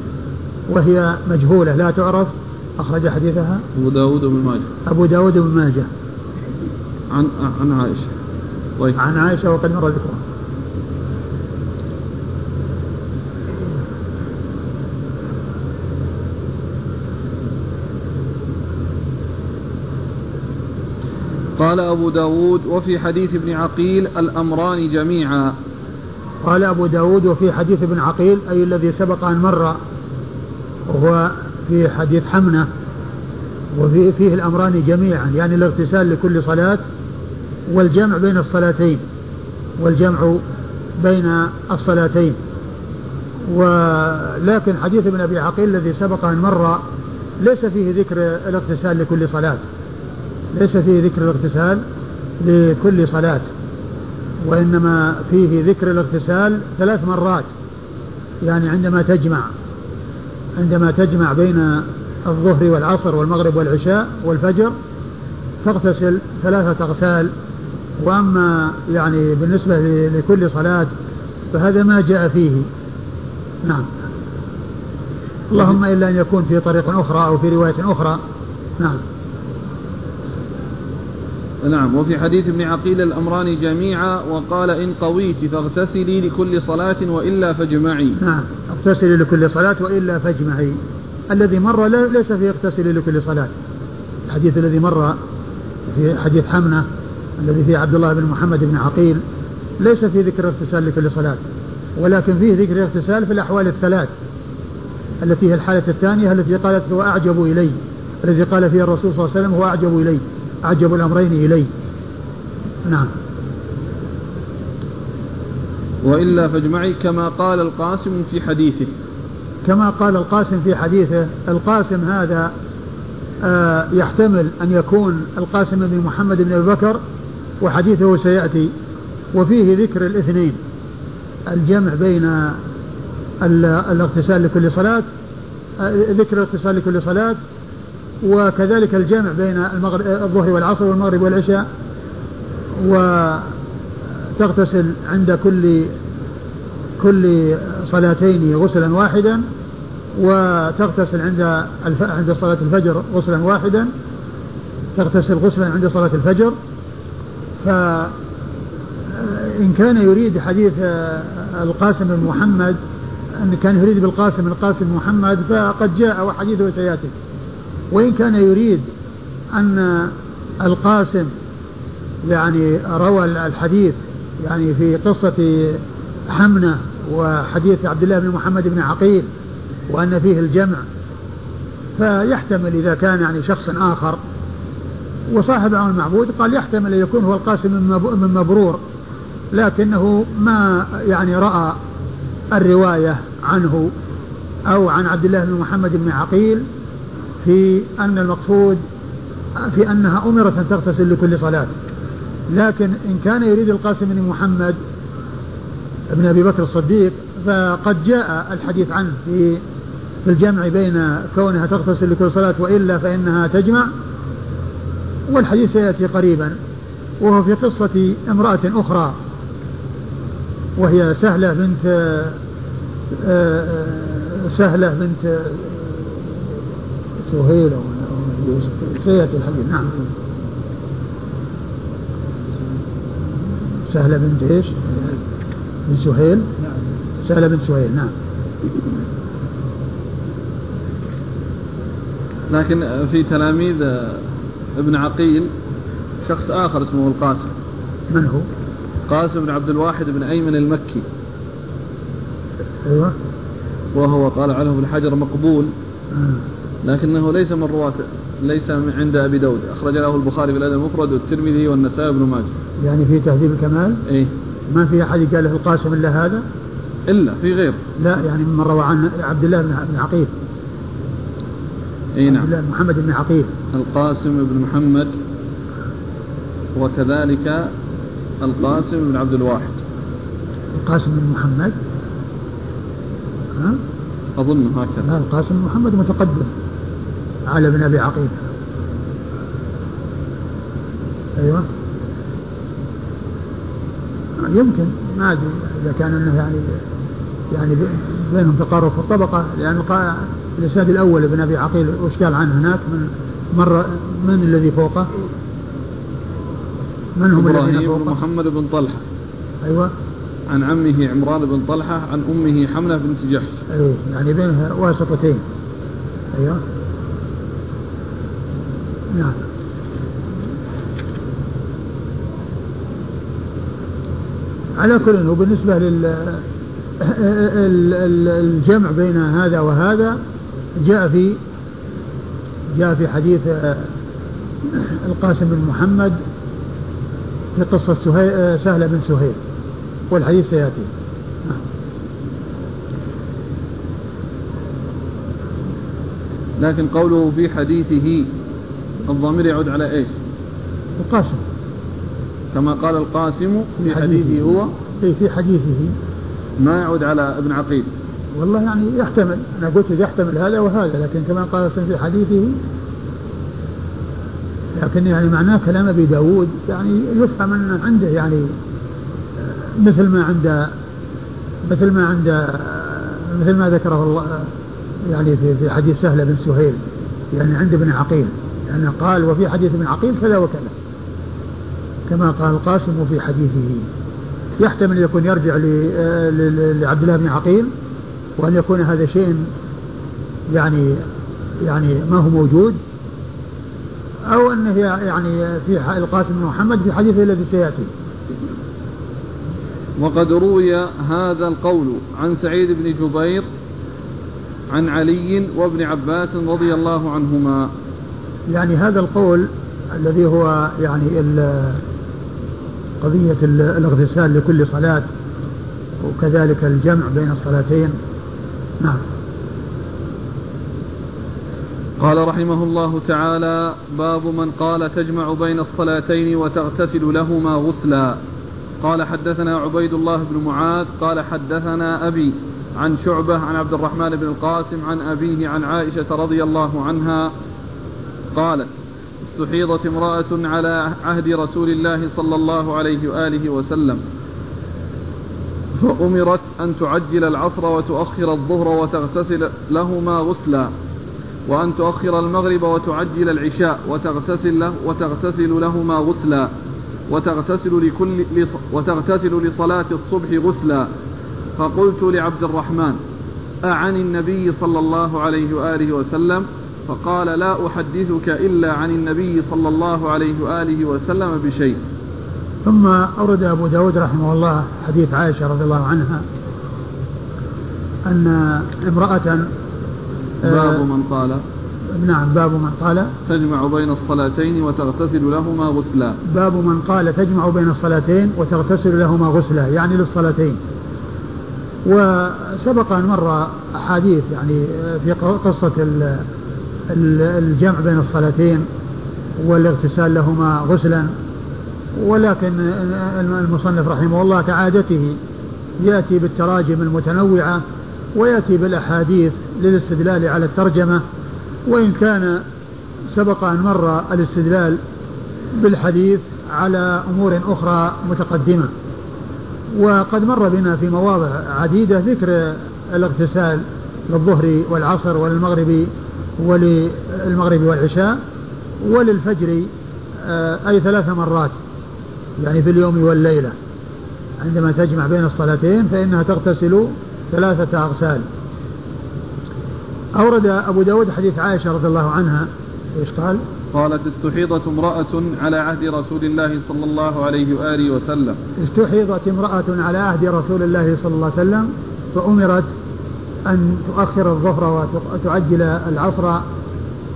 وهي مجهولة لا تعرف أخرج حديثها؟ أبو داود بن ماجه. أبو داود بن ماجه. عن عن عائشة. طيب. عن عائشة وقد مر ذكرها. قال أبو داود وفي حديث ابن عقيل الأمران جميعا. قال أبو داود وفي حديث ابن عقيل أي الذي سبق أن مر وهو في حديث حمنة وفيه فيه الأمران جميعا يعني الاغتسال لكل صلاة والجمع بين الصلاتين والجمع بين الصلاتين. ولكن حديث ابن أبي عقيل الذي سبق أن مر ليس فيه ذكر الاغتسال لكل صلاة ليس فيه ذكر الاغتسال لكل صلاة وإنما فيه ذكر الاغتسال ثلاث مرات يعني عندما تجمع. عندما تجمع بين الظهر والعصر والمغرب والعشاء والفجر تغتسل ثلاثة أغسال. وأما يعني بالنسبة لكل صلاة فهذا ما جاء فيه. نعم. اللهم إلا أن يكون في طريق أخرى أو في رواية أخرى. نعم. نعم. وفي حديث ابن عقيل الأمران جميعا وقال إن قويت فاغتسلي لكل صلاة وإلا فاجمعي. نعم. اغتسلي لكل صلاة وإلا فاجمعي. الذي مر ليس فيه اغتسلي لكل صلاة. الحديث الذي مر في حديث حمنة الذي فيه عبد الله بن محمد بن عقيل ليس فيه ذكر اغتسال لكل صلاة. ولكن فيه ذكر اغتسال في الأحوال الثلاث. التي هي الحالة الثانية التي قالت هو أعجب إلي. الذي قال فيها الرسول صلى الله عليه وسلم هو أعجب إلي. أعجب الأمرين إلي. نعم. وإلا فاجمعي كما قال القاسم في حديثه. كما قال القاسم في حديثه القاسم هذا آه يحتمل أن يكون القاسم بن محمد بن أبي بكر وحديثه سيأتي. وفيه ذكر الاثنين الجمع بين الاغتسال لكل صلاة آه، ذكر الاغتسال لكل صلاة وكذلك الجمع بين المغرب الظهر والعصر والمغرب والعشاء وتغتسل عند كل كل صلاتين غسلا واحدا وتغتسل عند الف... عند صلاة الفجر غسلا واحدا تغتسل غسلا عند صلاة الفجر. فإن كان يريد حديث القاسم بن محمد أن كان يريد بالقاسم القاسم بن محمد فقد جاء وحديثه سيأتي. وإن كان يريد أن القاسم يعني روى الحديث يعني في قصة حمنة وحديث عبد الله بن محمد بن عقيل وأن فيه الجمع فيحتمل إذا كان يعني شخص آخر. وصاحب عون المعبود قال يحتمل أن يكون هو القاسم من مبرور لكنه ما يعني رأى الرواية عنه أو عن عبد الله بن محمد بن عقيل في أن المقصود في أنها أمرت أن تغتسل لكل صلاة. لكن إن كان يريد القاسم بن محمد ابن أبي بكر الصديق فقد جاء الحديث عنه في في الجمع بين كونها تغتسل لكل صلاة وإلا فإنها تجمع والحديث سيأتي قريبا وهو في قصة امرأة أخرى وهي سهلة بنت آه، آه، سهلة بنت سهيل أو سيأتي الحديث نعم. سهلة بنت إيش؟ بن سهيل سهلة بنت سهيل نعم لكن في تلاميذ ابن عقيل شخص آخر اسمه القاسم من هو؟ قاسم بن عبد الواحد بن أيمن المكي أيوه وهو قال عنه ابن حجر مقبول آه. لكنه ليس من رواة ليس عند أبي داود. أخرج له البخاري في الأدب المفرد والترمذي والنسائي بن ماجه. يعني في تهذيب الكمال؟ إيه. ما في أحد قال له القاسم إلا هذا؟ إلا في غير. لا يعني من روى عن عبد الله بن عقيل. إي نعم. عبد الله محمد بن عقيل. القاسم بن محمد وكذلك القاسم بن عبد الواحد. القاسم بن محمد؟ ها؟ أظن هكذا. لا القاسم بن محمد متقدم. على بن أبي عقيل. أيوه. يمكن ما أدري. إذا كان أنه يعني يعني بينهم تقارب في الطبقة لأن الإسناد الأول ابن أبي عقيل وش قال عنه هناك؟ من مرة من الذي فوقه؟ من هم الذين فوقه؟ محمد بن طلحة. أيوة. عن عمه عمران بن طلحة عن أمه حملة بنت جحش. أيوة. يعني بينها واسطتين. أيوة. نعم. على كل وبالنسبة لل الجمع بين هذا وهذا جاء في جاء في حديث القاسم بن محمد في قصة سهلة بن سهيل والحديث سيأتي. لكن قوله في حديثه الضمير يعود على إيش؟ القاسم. كما قال القاسم في حديثه. هو في حديثه. ما يعود على ابن عقيل. والله يعني يحتمل أنا قلت يحتمل هذا وهذا لكن كما قال في حديثه لكن يعني معناه كلام أبي داود يعني يفهم أن عنده يعني مثل ما عند مثل ما عند مثل ما ذكره الله يعني في في حديث سهل بن سهيل يعني عند ابن عقيل. لأنه قال وفي حديث ابن عقيل كذا وكذا. كما قال القاسم في حديثه. يحتمل يكون يرجع لعبد الله بن عقيل وأن يكون هذا شيء يعني يعني ما هو موجود أو أنه يعني في القاسم بن محمد في حديثه الذي سيأتي. وقد روي هذا القول عن سعيد بن جبير عن علي وابن عباس رضي الله عنهما. يعني هذا القول الذي هو يعني قضية الاغتسال لكل صلاة وكذلك الجمع بين الصلاتين. نعم. قال رحمه الله تعالى باب من قال تجمع بين الصلاتين وتغتسل لهما غسلا. قال حدثنا عبيد الله بن معاذ قال حدثنا أبي عن شعبة عن عبد الرحمن بن القاسم عن أبيه عن عائشة رضي الله عنها قالت استحيضت امرأة على عهد رسول الله صلى الله عليه وآله وسلم فأمرت أن تعجل العصر وتؤخر الظهر وتغتسل لهما غسلا وأن تؤخر المغرب وتعجل العشاء وتغتسل له وتغتسل لهما غسلا وتغتسل لكل وتغتسل لصلاة الصبح غسلا. فقلت لعبد الرحمن أعن النبي صلى الله عليه وآله وسلم فقال لا أحدثك إلا عن النبي صلى الله عليه وآله وسلم بشيء. ثم أورد أبو داود رحمه الله حديث عائشة رضي الله عنها أن امرأة باب من قال. نعم باب من قال. تجمع بين الصلاتين وتغتسل لهما غسلا. باب من قال تجمع بين الصلاتين وتغتسل لهما غسلا يعني للصلاتين. وسبق أن مر أحاديث يعني في قصة الجمع بين الصلاتين والاغتسال لهما غسلا. ولكن المصنف رحمه الله كعادته يأتي بالتراجم المتنوعة ويأتي بالأحاديث للاستدلال على الترجمة. وإن كان سبق أن مر الاستدلال بالحديث على أمور أخرى متقدمة. وقد مر بنا في مواضع عديدة ذكر الاغتسال للظهر والعصر والمغرب وللمغرب والعشاء وللفجر آه، أي ثلاث مرات يعني في اليوم والليلة. عندما تجمع بين الصلاتين فإنها تغتسل ثلاثة أغسال. أورد أبو داود حديث عائشة رضي الله عنها إيش قال؟ قالت استحيضت امرأة على عهد رسول الله صلى الله عليه وآله وسلم. استحيضت امرأة على عهد رسول الله صلى الله عليه وسلم فأمرت أن تؤخر الظهر وتعجل العصر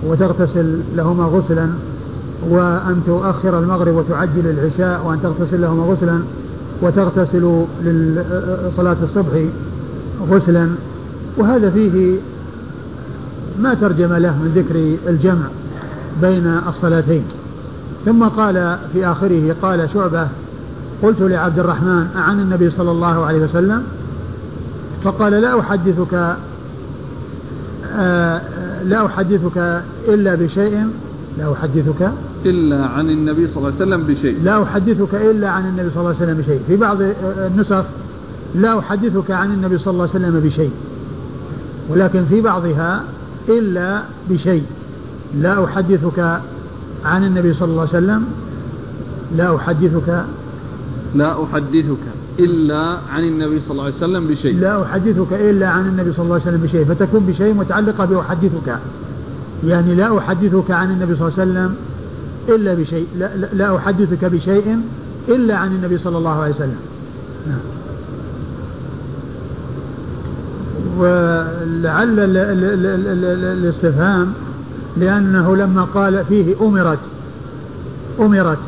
وتغتسل لهما غسلا وأن تؤخر المغرب وتعجل العشاء وأن تغتسل لهما غسلا وتغتسل لصلاة الصبح غسلا. وهذا فيه ما ترجم له من ذكر الجمع بين الصلاتين. ثم قال في آخره قال شعبة قلت لعبد الرحمن عن النبي صلى الله عليه وسلم؟ فقال لا أحدثك آه لا أحدثك إلا بشيء لا أحدثك إلا عن النبي صلى الله عليه وسلم بشيء. لا أحدثك إلا عن النبي صلى الله عليه وسلم بشيء. في بعض النسخ لا أحدثك عن النبي صلى الله عليه وسلم بشيء ولكن في بعضها إلا بشيء. لا أحدثك عن النبي صلى الله عليه وسلم لا أحدثك لا أحدثك إلا عن النبي صلى الله عليه وسلم بشيء. لا أحدثك إلا عن النبي صلى الله عليه وسلم بشيء فتكون بشيء متعلقة بأحدثك. يعني لا أحدثك عن النبي صلى الله عليه وسلم إلا بشيء لا, لا أحدثك بشيء إلا عن النبي صلى الله عليه وسلم. نعم. ولعل الاستفهام لأنه لما قال فيه أمرت أمرت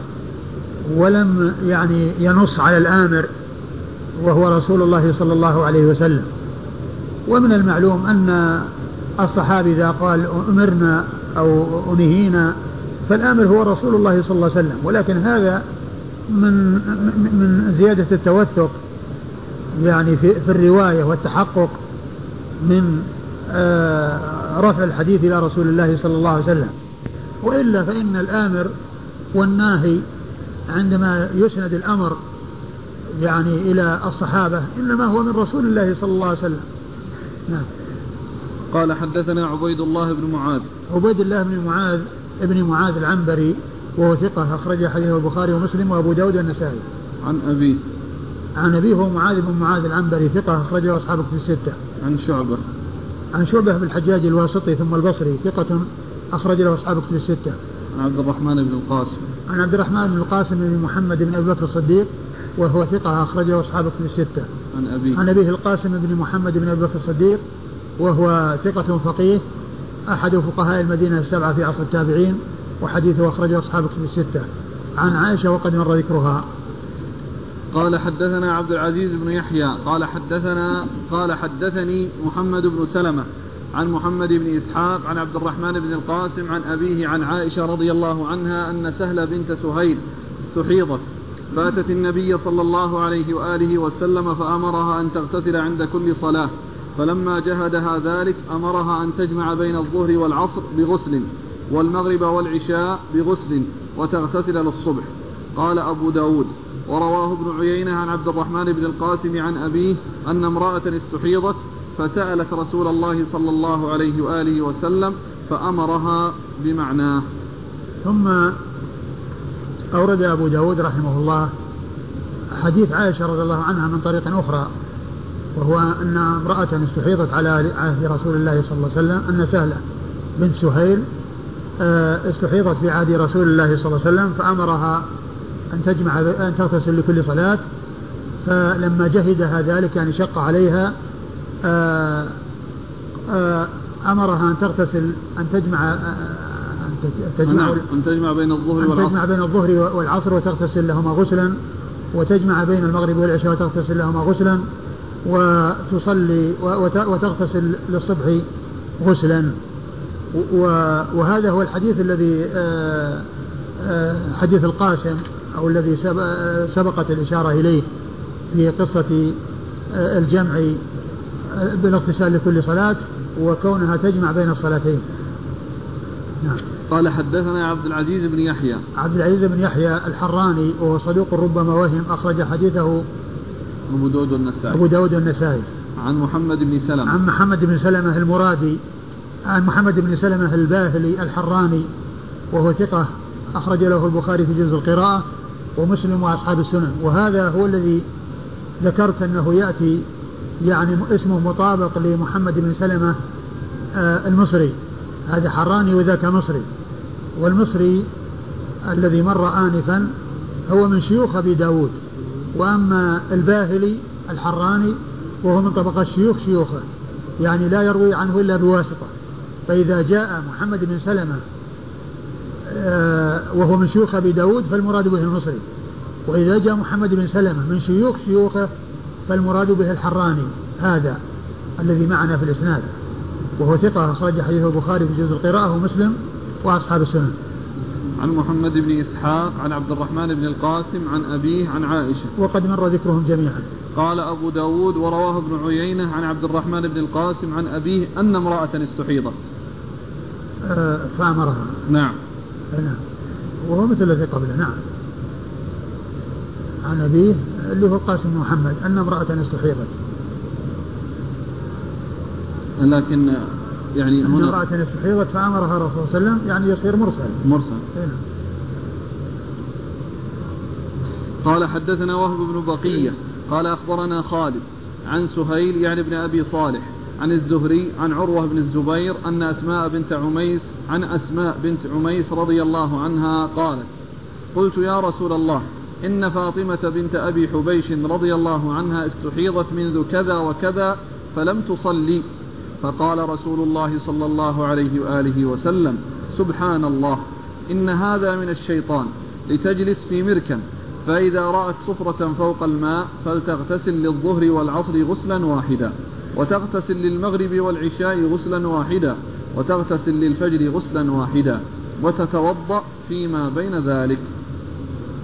ولم يعني ينص على الآمر. وهو رسول الله صلى الله عليه وسلم. ومن المعلوم أن الصحابي إذا قال أمرنا أو أنهينا فالآمر هو رسول الله صلى الله عليه وسلم. ولكن هذا من من زيادة التوثق يعني في, في الرواية والتحقق من آه، رفع الحديث إلى رسول الله صلى الله عليه وسلم. وإلا فإن الآمر والناهي عندما يسند الأمر يعني إلى الصحابة إنما هو من رسول الله صلى الله عليه وسلم. نعم. قال حدثنا عبيد الله بن معاذ. عبيد الله بن معاذ ابن معاذ العنبري وهو ثقة أخرج حديثه البخاري ومسلم وأبو داود والنسائي. عن أبيه عن أبيه هو معاذ بن معاذ العنبري ثقة أخرجه أصحابه في الستة. عن شعبة. عن شعبة بن الحجاج الواسطي ثم البصري ثقة أخرج له أصحاب كتب الستة. عن عبد الرحمن بن القاسم. عن عبد الرحمن بن القاسم بن محمد بن أبي بكر الصديق وهو ثقة أخرجه أصحاب كتب الستة. عن أبيه. عن أبيه القاسم بن محمد بن أبي بكر الصديق وهو ثقة فقيه أحد فقهاء المدينة السبعة في عصر التابعين وحديثه أخرجه أصحاب كتب الستة. عن عائشة وقد مر ذكرها. قال حدثنا عبد العزيز بن يحيى قال حدثنا قال حدثني محمد بن سلمة عن محمد بن إسحاق عن عبد الرحمن بن القاسم عن أبيه عن عائشة رضي الله عنها أن سهل بنت سهيل استحيضت فاتت النبي صلى الله عليه وآله وسلم فأمرها أن تغتسل عند كل صلاة فلما جهدها ذلك أمرها أن تجمع بين الظهر والعصر بغسل والمغرب والعشاء بغسل وتغتسل للصبح. قال أبو داود ورواه ابن عيينة عن عبد الرحمن بن القاسم عن أبيه أن امرأة استحيضت فسألت رسول الله صلى الله عليه وآله وسلم فأمرها بمعناه. ثم أورد أبو داود رحمه الله حديث عائشة رضي الله عنها من طريق أخرى وهو أن امرأة استحيضت على عهد رسول الله صلى الله عليه وسلم أن سهلة بنت سهيل آه، استحيضت في عهد رسول الله صلى الله عليه وسلم فأمرها أن تجمع أن تغتسل لكل صلاة فلما جهدها ذلك يعني شق عليها آآ آآ أمرها أن تغتسل أن تجمع تجمع نعم، أن تجمع بين الظهر والعصر. تجمع بين الظهر والعصر وتغتسل لهما غسلا وتجمع بين المغرب والعشاء وتغتسل لهما غسلا وتصلي وتغتسل للصبح غسلا. وهذا هو الحديث الذي حديث القاسم أو الذي سبقت الإشارة إليه في قصة آه، الجمع آه، بالاغتسال لكل صلاة وكونها تجمع بين الصلاتين. نعم. قال حدثنا عبد العزيز بن يحيى. عبد العزيز بن يحيى الحراني وهو صدوق ربما وهم أخرج حديثه أبو داود والنسائي. أبو داود والنسائي. عن محمد بن سلمة. عن محمد بن سلمة المرادي عن محمد بن سلمة الباهلي الحراني وهو ثقة أخرج له البخاري في جزء القراءة ومسلم وأصحاب السنن وهذا هو الذي ذكرت أنه يأتي يعني اسمه مطابق لمحمد بن سلمة آه، المصري. هذا حراني وذاك مصري. والمصري الذي مر آنفا هو من شيوخ أبي داود. وأما الباهلي الحراني وهو من طبقة شيوخ شيوخه. يعني لا يروي عنه إلا بواسطة. فإذا جاء محمد بن سلمة آه، وهو من شيوخ أبي داود فالمراد به المصري. وإذا جاء محمد بن سلمة من شيوخ شيوخه فالمراد به الحراني. هذا الذي معنا في الإسناد. وهو ثقة أخرج حديث البخاري في جزء القراءة ومسلم وأصحاب السنن. عن محمد بن إسحاق عن عبد الرحمن بن القاسم عن أبيه عن عائشة. وقد مر ذكرهم جميعا. قال أبو داود ورواه ابن عيينة عن عبد الرحمن بن القاسم عن أبيه أن امرأة استحيضت. آه فأمرها. نعم. نعم. وهو مثل الذي قبله نعم. عن أبيه اللي هو القاسم محمد أن امرأة استحيضت. لكن يعني هنا امرأة استحيضت فأمرها الرسول صلى الله عليه وسلم يعني يصير مرسل مرسل هنا. نعم. قال حدثنا وهب بن بقية قال أخبرنا خالد عن سهيل يعني ابن أبي صالح عن الزهري عن عروة بن الزبير أن أسماء بنت عميس عن أسماء بنت عميس رضي الله عنها قالت قلت يا رسول الله إن فاطمة بنت أبي حبيش رضي الله عنها استحيضت منذ كذا وكذا فلم تصلي فقال رسول الله صلى الله عليه وآله وسلم سبحان الله إن هذا من الشيطان لتجلس في مركن فإذا رأت صفرة فوق الماء فلتغتسل للظهر والعصر غسلا واحدا وتغتسل للمغرب والعشاء غسلا واحدا وتغتسل للفجر غسلا واحدا وتتوضأ فيما بين ذلك.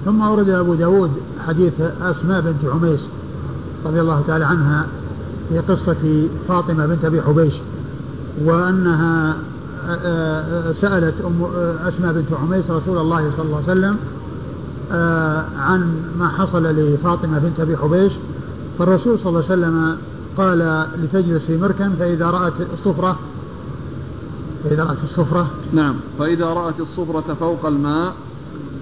ثم أورد أبو داود حديث أسماء بنت عميس رضي الله تعالى عنها في قصة فاطمة بنت أبي حبيش وأنها سألت أم أسماء بنت عميس رسول الله صلى الله عليه وسلم عن ما حصل لفاطمة بنت أبي حبيش. فالرسول صلى الله عليه وسلم قال لتجلس في مركن فإذا رأت الصفرة فإذا رأت الصفرة. نعم. فإذا رأت الصفرة فوق الماء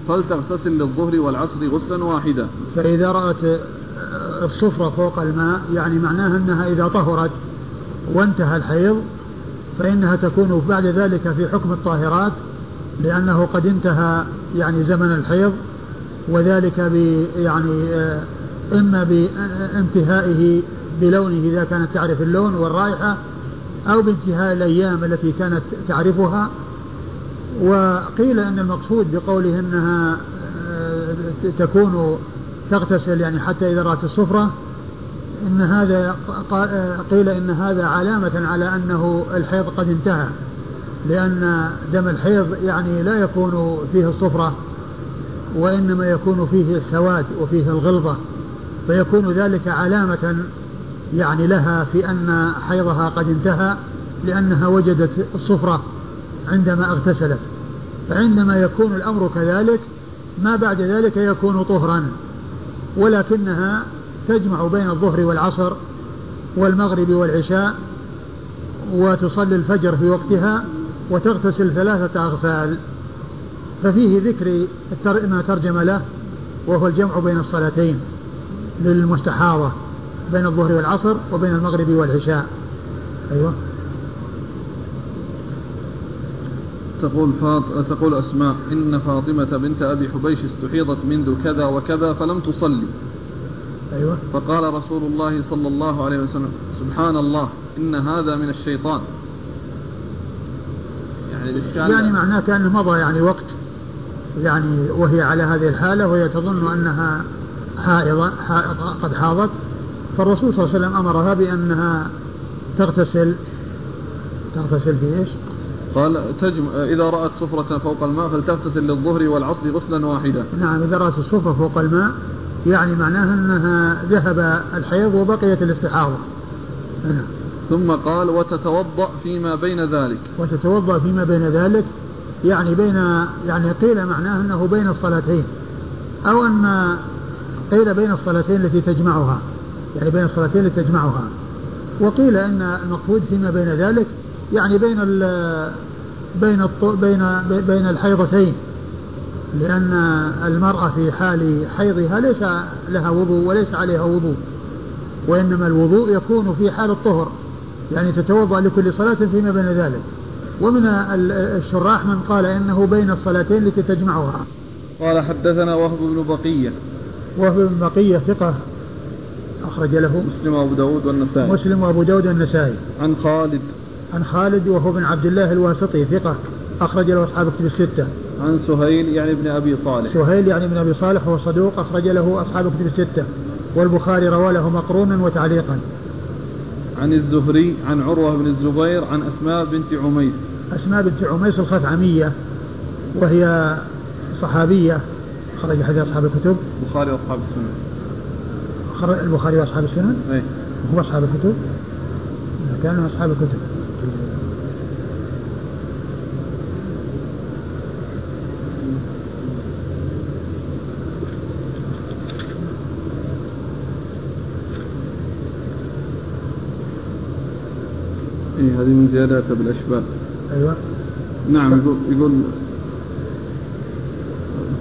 فلتغتسل للظهر والعصر غسلا واحدا. فإذا رأت الصفرة فوق الماء يعني معناها أنها إذا طهرت وانتهى الحيض فإنها تكون بعد ذلك في حكم الطاهرات لأنه قد انتهى يعني زمن الحيض وذلك ب يعني آه، إما بانتهائه بلونه إذا كانت تعرف اللون والرائحة أو بانتهاء الأيام التي كانت تعرفها. وقيل أن المقصود بقوله أنها آه، تكون تغتسل يعني حتى إذا رأت الصفرة إن هذا قيل إن هذا علامة على أنه الحيض قد انتهى لأن دم الحيض يعني لا يكون فيه الصفرة وإنما يكون فيه السواد وفيه الغلظة فيكون ذلك علامة يعني لها في أن حيضها قد انتهى لأنها وجدت الصفرة عندما اغتسلت. فعندما يكون الأمر كذلك ما بعد ذلك يكون طهرا. ولكنها تجمع بين الظهر والعصر والمغرب والعشاء وتصلي الفجر في وقتها وتغتسل ثلاثة أغسال. ففيه ذكر ما ترجم له وهو الجمع بين الصلاتين للمستحاضة بين الظهر والعصر وبين المغرب والعشاء. أيوه. تقول فاط... تقول أسماء إن فاطمة بنت أبي حبيش استحيضت منذ كذا وكذا فلم تصلي. أيوة. فقال رسول الله صلى الله عليه وسلم سبحان الله إن هذا من الشيطان. يعني الإشكال يعني معناه كأنه مضى يعني وقت يعني وهي على هذه الحالة وهي تظن أنها حائضة قد حاضت. فالرسول صلى الله عليه وسلم أمرها بأنها تغتسل. تغتسل في إيش؟ قال تجم إذا رأت صفرة فوق الماء فلتغتسل للظهر والعصر غسلا واحدا. نعم إذا رأت الصفرة فوق الماء يعني معناها أنها ذهب الحيض وبقيت الاستحاضة. نعم. ثم قال وتتوضأ فيما بين ذلك. وتتوضأ فيما بين ذلك يعني بين يعني قيل معناه أنه بين الصلاتين. أو أن قيل بين الصلاتين التي تجمعها. يعني بين الصلاتين التي تجمعها. وقيل أن المقصود فيما بين ذلك يعني بين بين بين بين الحيضتين لأن المرأة في حال حيضها ليس لها وضوء وليس عليها وضوء وإنما الوضوء يكون في حال الطهر يعني تتوضأ لكل صلاة فيما بين ذلك. ومن الشراح من قال إنه بين الصلاتين التي تجمعها. قال حدثنا وهب بن بقية. وهب بن بقية ثقة أخرج له مسلم وأبو داود والنسائي. مسلم وأبو داود والنسائي. عن خالد. عن خالد وهو بن عبد الله الواسطي ثقة أخرج له أصحاب كتب الستة. عن سهيل يعني ابن أبي صالح. سهيل يعني ابن أبي صالح وهو صدوق أخرج له أصحاب كتب الستة. والبخاري روى له مقرونا وتعليقا. عن الزهري عن عروة بن الزبير عن أسماء بنت عميس. أسماء بنت عميس الخثعمية وهي صحابية خرج حديث أصحاب الكتب. البخاري وأصحاب السنن. البخاري وأصحاب السنن؟ أي هو أصحاب الكتب؟ كانوا أصحاب الكتب. إيه هذه من زياداتها بالأشباه أيوة نعم يقول يقول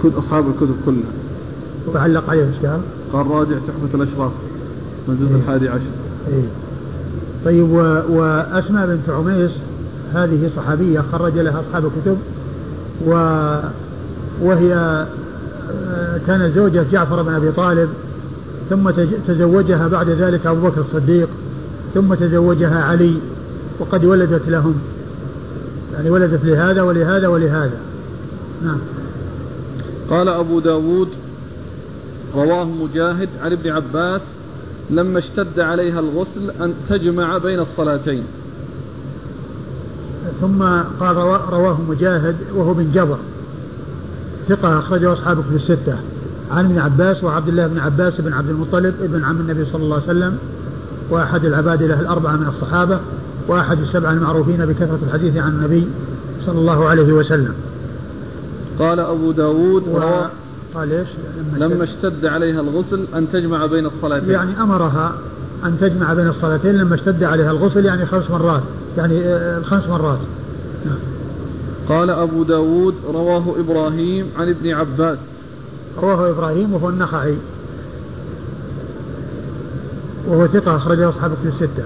كتب أصحاب الكتب كلها وعلق عليه إيش قال؟ قال راجع تحفة الأشراف من الجزء إيه. الحادي عشر إيه. طيب و... وأسماء بنت عميس هذه صحابية خرج لها أصحاب الكتب و... وهي آه، كانت زوجة جعفر بن أبي طالب ثم تزوجها بعد ذلك أبو بكر الصديق ثم تزوجها علي وقد ولدت لهم. يعني ولدت لهذا ولهذا ولهذا. نعم. قال أبو داود رواه مجاهد عن ابن عباس لما اشتد عليها الغسل أن تجمع بين الصلاتين. ثم قال روا- رواه مجاهد وهو بن جبر. ثقة أخرجه أصحابه في الستة. عن ابن عباس وعبد الله بن عباس بن عبد المطلب ابن عم النبي صلى الله عليه وسلم وأحد العبادلة الأربعة من الصحابة. وأحد السبعة المعروفين بكثرة الحديث عن النبي صلى الله عليه وسلم. قال أبو داود رواه وقال إيش؟ لما اشتد عليها الغسل أن تجمع بين الصلاتين. يعني أمرها أن تجمع بين الصلاتين لما اشتد عليها الغسل يعني خمس مرات يعني آه، الخمس مرات. نعم. قال أبو داود رواه إبراهيم عن ابن عباس. رواه إبراهيم وهو النخعي وهو ثقة أخرجه أصحاب في الستة.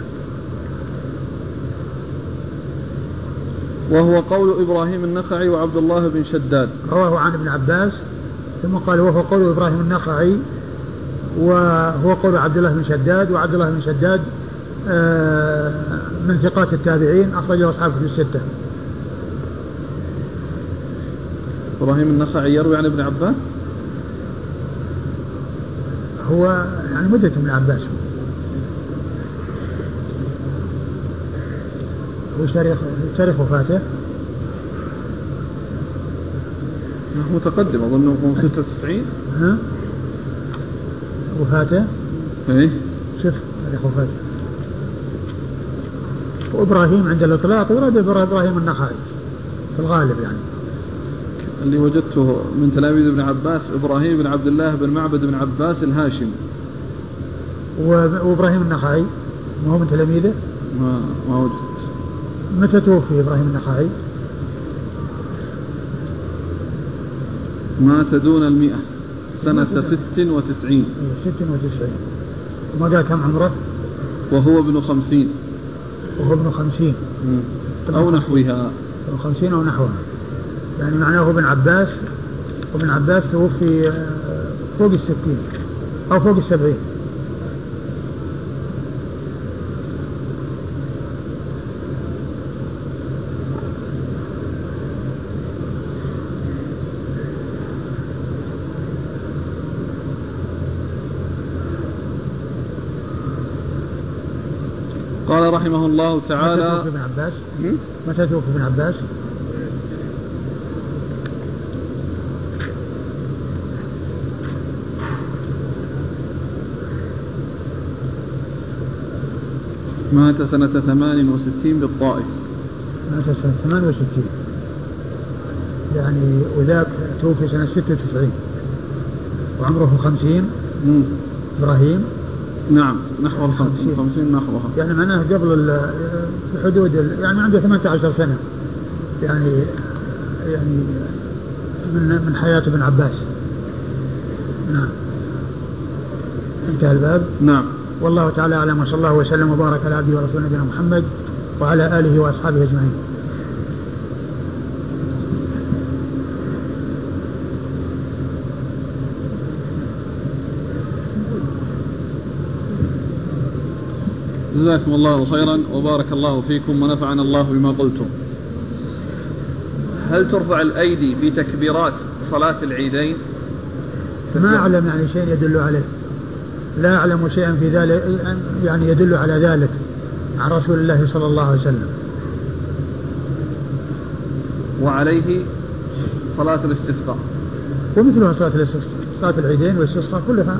وهو قول إبراهيم النخعي وعبد الله بن شداد. رواه عن ابن عباس ثم قال وهو قول إبراهيم النخعي وهو قول عبد الله بن شداد وعبد الله بن شداد آه، من ثقات التابعين أخرجه أصحاب في الستة. إبراهيم النخعي يروي عن ابن عباس؟ هو يعني مدة ابن عباس. وش تاريخ وفاته؟ هو متقدم هو 96 ها؟ وفاته؟ إيه. شوف تاريخ وفاته. وإبراهيم عند الإطلاق يراد إبراهيم النخعي في الغالب يعني. اللي وجدته من تلاميذ ابن عباس إبراهيم بن عبد الله بن معبد بن عباس الهاشمي وإبراهيم النخعي ما هو من تلاميذه؟ ما ما وجدت متى توفي إبراهيم النخعي؟ مات دون المئة. سنة ست وتسعين. إيه، 96 وما قال كم عمره؟ وهو ابن خمسين. وهو ابن 50 أو نحوها. ابن 50 أو نحوها. يعني معناه ابن عباس وابن عباس توفي آه، فوق الستين أو فوق السبعين. الله متى توفي تعالى ابن عباس؟ متى توفي ابن عباس؟ مات سنة ثمان وستين بالطائف. مات سنة 68 يعني وذاك توفي سنة 96 وعمره 50 مم. إبراهيم. نعم نحو خمسين. خمسين نحوها يعني معناه قبل ال- في حدود ال- يعني عنده 18 سنة. يعني يعني من من حياة ابن عباس. نعم. انتهى الباب. نعم. والله تعالى أعلم وصلى الله وسلم وبارك على عبده ورسوله نبينا محمد وعلى آله وأصحابه أجمعين. جزاكم الله خيرا وبارك الله فيكم ونفعنا الله بما قلتم. هل ترفع الأيدي في تكبيرات صلاة العيدين؟ ما أعلم يعني شيء يدل عليه. لا أعلم شيئا في ذلك يعني يدل على ذلك عن رسول الله صلى الله عليه وسلم. وعليه صلاة الاستسقاء. ومثلها صلاة الاستسقاء صلاة العيدين والاستسقاء كلها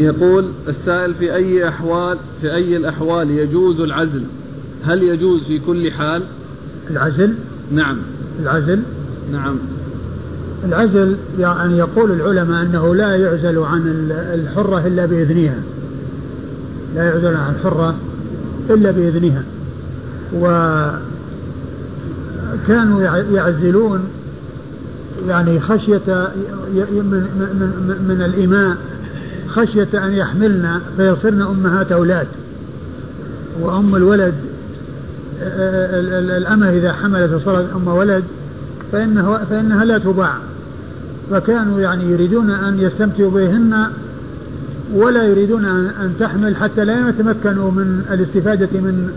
يقول السائل في أي أحوال في أي الأحوال يجوز العزل؟ هل يجوز في كل حال؟ العزل؟ نعم. العزل؟ نعم. العزل يعني يقول العلماء أنه لا يعزل عن الحرة إلا بإذنها. لا يعزل عن الحرة إلا بإذنها. وكانوا يعزلون يعني خشية من, من, من الإماء خشية أن يحملن فيصرن أمهات أولاد. وأم الولد الأمة إذا حملت وصارت أم ولد فإنه فإنها لا تباع. فكانوا يعني يريدون أن يستمتعوا بهن ولا يريدون أن تحمل حتى لا يتمكنوا من الاستفادة من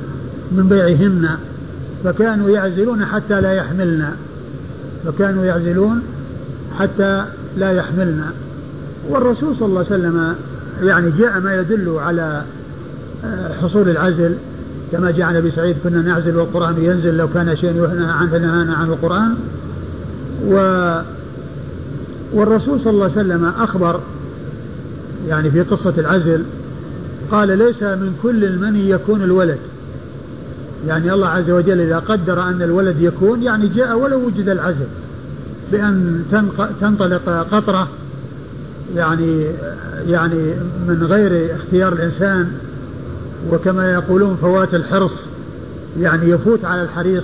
من بيعهن. فكانوا يعزلون حتى لا يحملن. فكانوا يعزلون حتى لا يحملن. والرسول صلى الله عليه وسلم يعني جاء ما يدل على آه، حصول العزل كما جاء عن أبي سعيد كنا نعزل والقرآن ينزل لو كان شيء ينهى عنه نهانا عن القرآن. و والرسول صلى الله عليه وسلم أخبر يعني في قصة العزل قال ليس من كل المني يكون الولد. يعني الله عز وجل إذا قدر أن الولد يكون يعني جاء ولو وجد العزل بأن تنطلق قطرة يعني يعني من غير اختيار الإنسان وكما يقولون فوات الحرص يعني يفوت على الحريص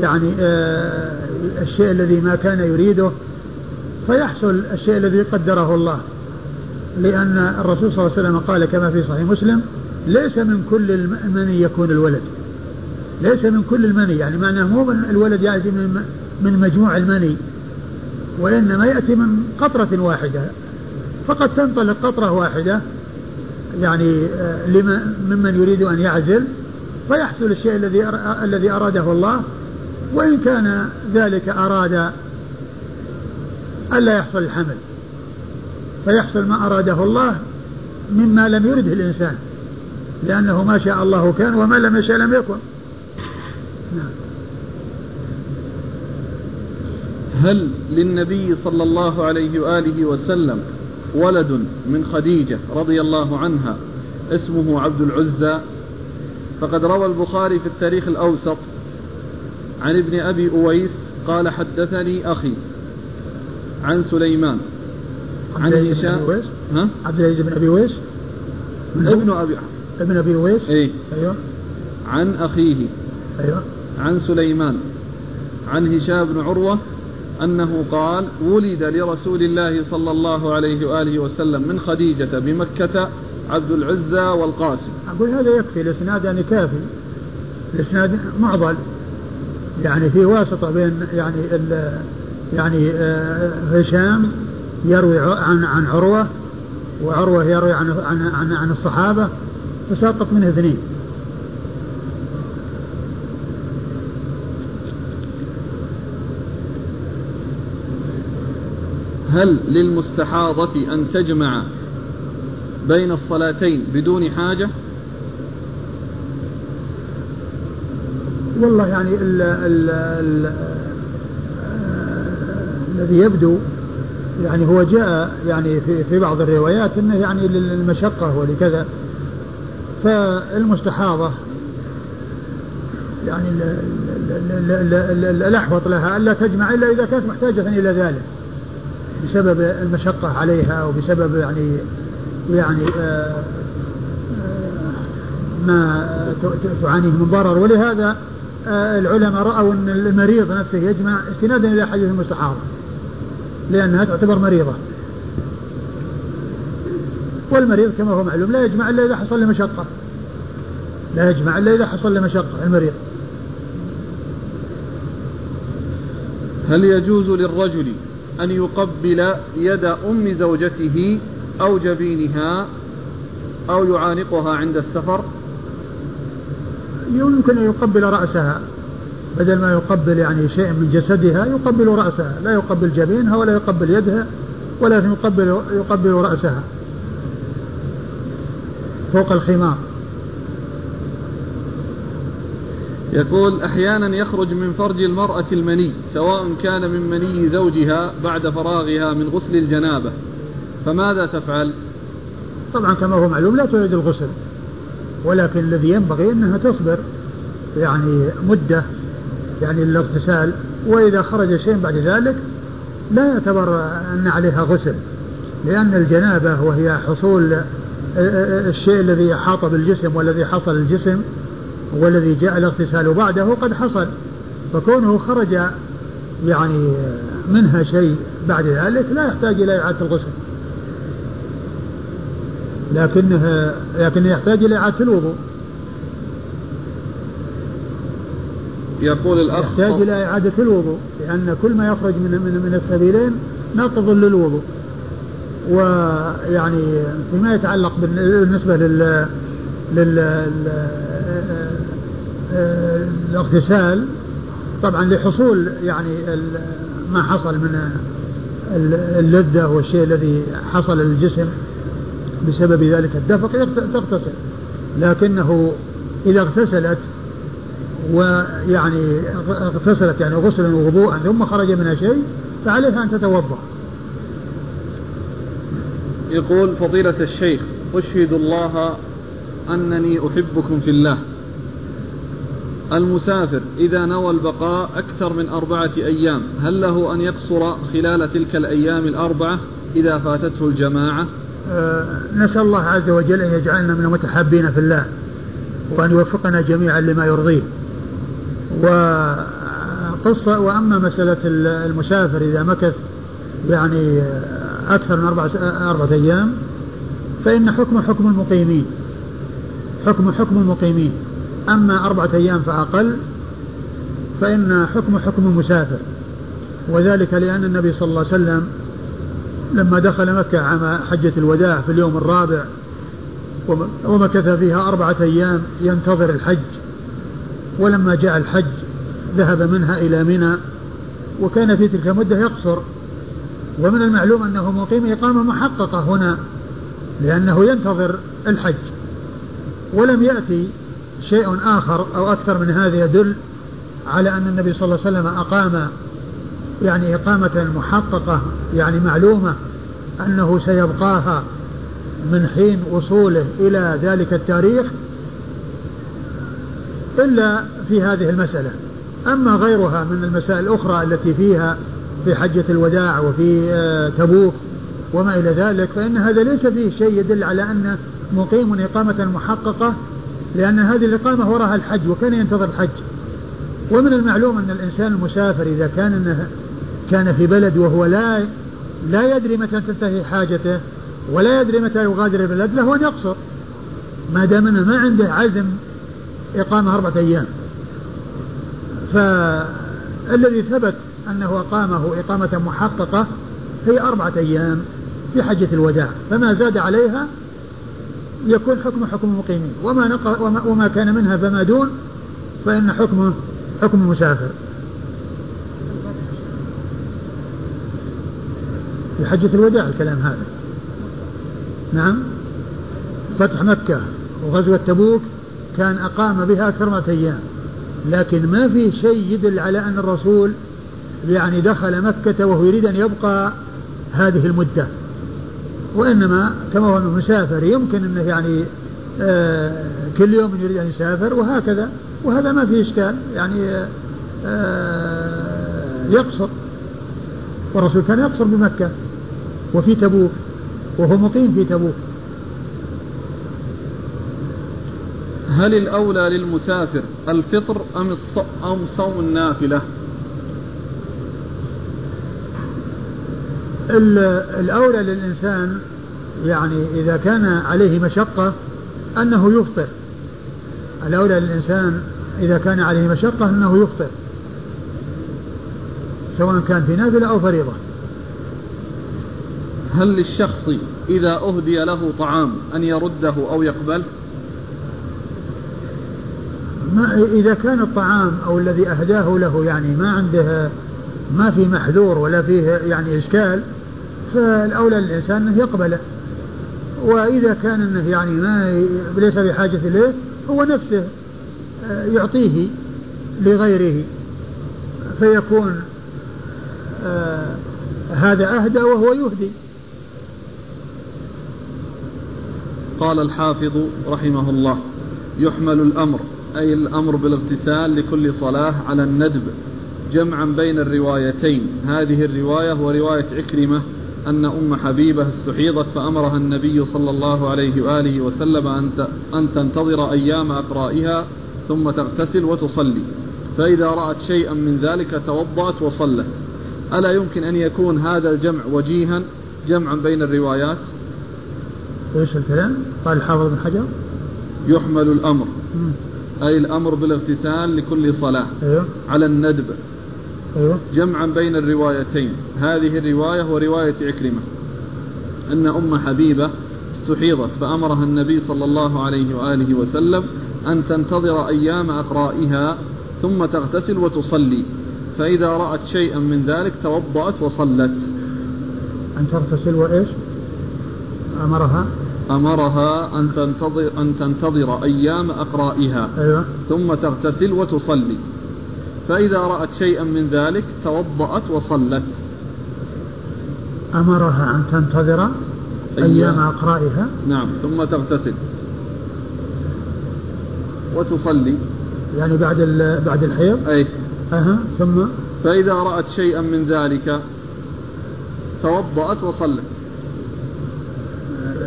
يعني آه الشيء الذي ما كان يريده فيحصل الشيء الذي قدره الله. لأن الرسول صلى الله عليه وسلم قال كما في صحيح مسلم ليس من كل المني يكون الولد. ليس من كل المني يعني معناه مو من الولد يأتي من من مجموع المني وإنما يأتي من قطرة واحدة. فقد تنطلق قطرة واحدة يعني آه، ممن يريد أن يعزل فيحصل الشيء الذي الذي أراده الله. وإن كان ذلك أراد ألا يحصل الحمل فيحصل ما أراده الله مما لم يرده الإنسان لأنه ما شاء الله كان وما لم يشاء لم يكن. نعم. هل للنبي صلى الله عليه وآله وسلم ولد من خديجة رضي الله عنها اسمه عبد العزى. فقد روى البخاري في التاريخ الأوسط عن ابن أبي أويس قال حدثني أخي عن سليمان عن هشام ها؟ عبد العزيز بن أبي أويس؟ ابن أبي ابن أبي أويس؟ إيه. أيوه. عن أخيه أيوه. عن سليمان عن هشام بن عروة أنه قال ولد لرسول الله صلى الله عليه وآله وسلم من خديجة بمكة عبد العزى والقاسم. أقول هذا يكفي الإسناد يعني كافي الإسناد معضل يعني في واسطة بين يعني يعني آه، هشام يروي عن عن عروة وعروة يروي عن عن عن, الصحابة فسقط منه اثنين. هل للمستحاضة أن تجمع بين الصلاتين بدون حاجة؟ والله يعني ال ال ال الذي يبدو يعني هو جاء يعني في في بعض الروايات إنه يعني للمشقة ولكذا. فالمستحاضة يعني الأحوط لها ألا تجمع إلا إذا كانت محتاجة إلى ذلك. بسبب المشقة عليها وبسبب يعني يعني آه، آه، ما تعانيه من ضرر. ولهذا آه، العلماء رأوا أن المريض نفسه يجمع استنادا إلى حديث المستحاضة لأنها تعتبر مريضة. والمريض كما هو معلوم لا يجمع إلا إذا حصل له مشقة. لا يجمع إلا إذا حصل له مشقة المريض. هل يجوز للرجل أن يقبل يد أم زوجته أو جبينها أو يعانقها عند السفر؟ يمكن أن يقبل رأسها بدل ما يقبل يعني شيء من جسدها يقبل رأسها. لا يقبل جبينها ولا يقبل يدها ولكن يقبل يقبل رأسها. فوق الخمار يقول أحيانا يخرج من فرج المرأة المني سواء كان من مني زوجها بعد فراغها من غسل الجنابة. فماذا تفعل؟ طبعا كما هو معلوم لا تعيد الغسل ولكن الذي ينبغي أنها تصبر يعني مدة يعني للاغتسال وإذا خرج شيء بعد ذلك لا يعتبر أن عليها غسل لأن الجنابة وهي حصول الشيء الذي أحاط بالجسم والذي حصل الجسم والذي جاء الاغتسال بعده قد حصل فكونه خرج يعني منها شيء بعد ذلك لا يحتاج إلى إعادة الغسل. لكنه لكنه يحتاج إلى إعادة الوضوء. يقول الأخ يحتاج إلى إعادة الوضوء لأن كل ما يخرج من من من السبيلين ناقض للوضوء. ويعني فيما يتعلق بالنسبة لل لل الاغتسال طبعا لحصول يعني ما حصل من اللذة والشيء الذي حصل للجسم بسبب ذلك الدفق تغتسل. لكنه إذا اغتسلت ويعني اغتسلت يعني غسلا ووضوءا ثم خرج منها شيء فعليها أن تتوضأ. يقول فضيلة الشيخ أشهد الله أنني أحبكم في الله. المسافر إذا نوى البقاء أكثر من أربعة أيام هل له أن يقصر خلال تلك الأيام الأربعة إذا فاتته الجماعة؟ أه نسأل الله عز وجل أن يجعلنا من المتحابين في الله وأن يوفقنا جميعا لما يرضيه. وقصة وأما مسألة المسافر إذا مكث يعني أكثر من أربعة, أربعة أيام فإن حكم حكم المقيمين. حكم حكم المقيمين. أما أربعة أيام فأقل فإن حكم حكم المسافر وذلك لأن النبي صلى الله عليه وسلم لما دخل مكة عام حجة الوداع في اليوم الرابع ومكث فيها أربعة أيام ينتظر الحج. ولما جاء الحج ذهب منها إلى منى وكان في تلك المدة يقصر. ومن المعلوم أنه مقيم إقامة محققة هنا لأنه ينتظر الحج. ولم يأتي شيء آخر أو أكثر من هذا يدل على أن النبي صلى الله عليه وسلم أقام يعني إقامة محققة يعني معلومة أنه سيبقاها من حين وصوله إلى ذلك التاريخ إلا في هذه المسألة. أما غيرها من المسائل الأخرى التي فيها في حجة الوداع وفي آه، تبوك وما إلى ذلك فإن هذا ليس فيه شيء يدل على أن مقيم إقامة محققة لأن هذه الإقامة وراها الحج وكان ينتظر الحج. ومن المعلوم أن الإنسان المسافر إذا كان كان في بلد وهو لا لا يدري متى تنتهي حاجته ولا يدري متى يغادر البلد له أن يقصر. ما دام أنه ما عنده عزم إقامة أربعة أيام. فالذي ثبت أنه أقامه إقامة محققة هي أربعة أيام في حجة الوداع فما زاد عليها يكون حكم حكم المقيمين. وما. وما, وما كان منها فما دون فإن حكمه حكم المسافر. في حجة الوداع الكلام هذا. نعم؟ فتح مكة وغزوة تبوك كان أقام بها أكثر أيام. لكن ما في شيء يدل على أن الرسول يعني دخل مكة وهو يريد أن يبقى هذه المدة. وإنما كما هو مسافر يمكن أنه يعني آه كل يوم يريد أن يسافر وهكذا وهذا ما في إشكال يعني آه يقصر والرسول كان يقصر بمكة وفي تبوك وهو مقيم في تبوك هل الأولى للمسافر الفطر أم أم صوم النافلة؟ الأولى للإنسان يعني إذا كان عليه مشقة أنه يفطر. الأولى للإنسان إذا كان عليه مشقة أنه يفطر. سواء كان في نافلة أو فريضة. هل للشخص إذا أهدي له طعام أن يرده أو يقبل ما إذا كان الطعام أو الذي أهداه له يعني ما عنده ما في محذور ولا فيه يعني إشكال فالأولى للإنسان أنه يقبله وإذا كان أنه يعني ما ليس بحاجة إليه هو نفسه آه، يعطيه لغيره. فيكون آه هذا أهدى وهو يهدي. قال الحافظ رحمه الله يحمل الأمر أي الأمر بالاغتسال لكل صلاة على الندب جمعا بين الروايتين. هذه الرواية ورواية عكرمة أن أم حبيبة استحيضت فأمرها النبي صلى الله عليه وآله وسلم أن تنتظر أيام أقرائها ثم تغتسل وتصلي. فإذا رأت شيئا من ذلك توضأت وصلت. ألا يمكن أن يكون هذا الجمع وجيها جمعا بين الروايات؟ إيش الكلام؟ قال الحافظ بن حجر؟ يحمل الأمر. أي الأمر بالاغتسال لكل صلاة. أيوه؟ على الندب. أيوه؟ جمعا بين الروايتين. هذه الرواية ورواية عكرمة. أن أم حبيبة استحيضت فأمرها النبي صلى الله عليه وآله وسلم أن تنتظر أيام أقرائها ثم تغتسل وتصلي. فإذا رأت شيئا من ذلك توضأت وصلت. أن تغتسل وإيش؟ أمرها؟ أمرها أن تنتظر, أن تنتظر أيام أقرائها أيوة. ثم تغتسل وتصلي. فإذا رأت شيئا من ذلك توضأت وصلت. أمرها أن تنتظر أيام أقرائها؟ نعم ثم تغتسل. وتصلي. يعني بعد بعد الحيض؟ أي. أها ثم؟ فإذا رأت شيئا من ذلك توضأت وصلت.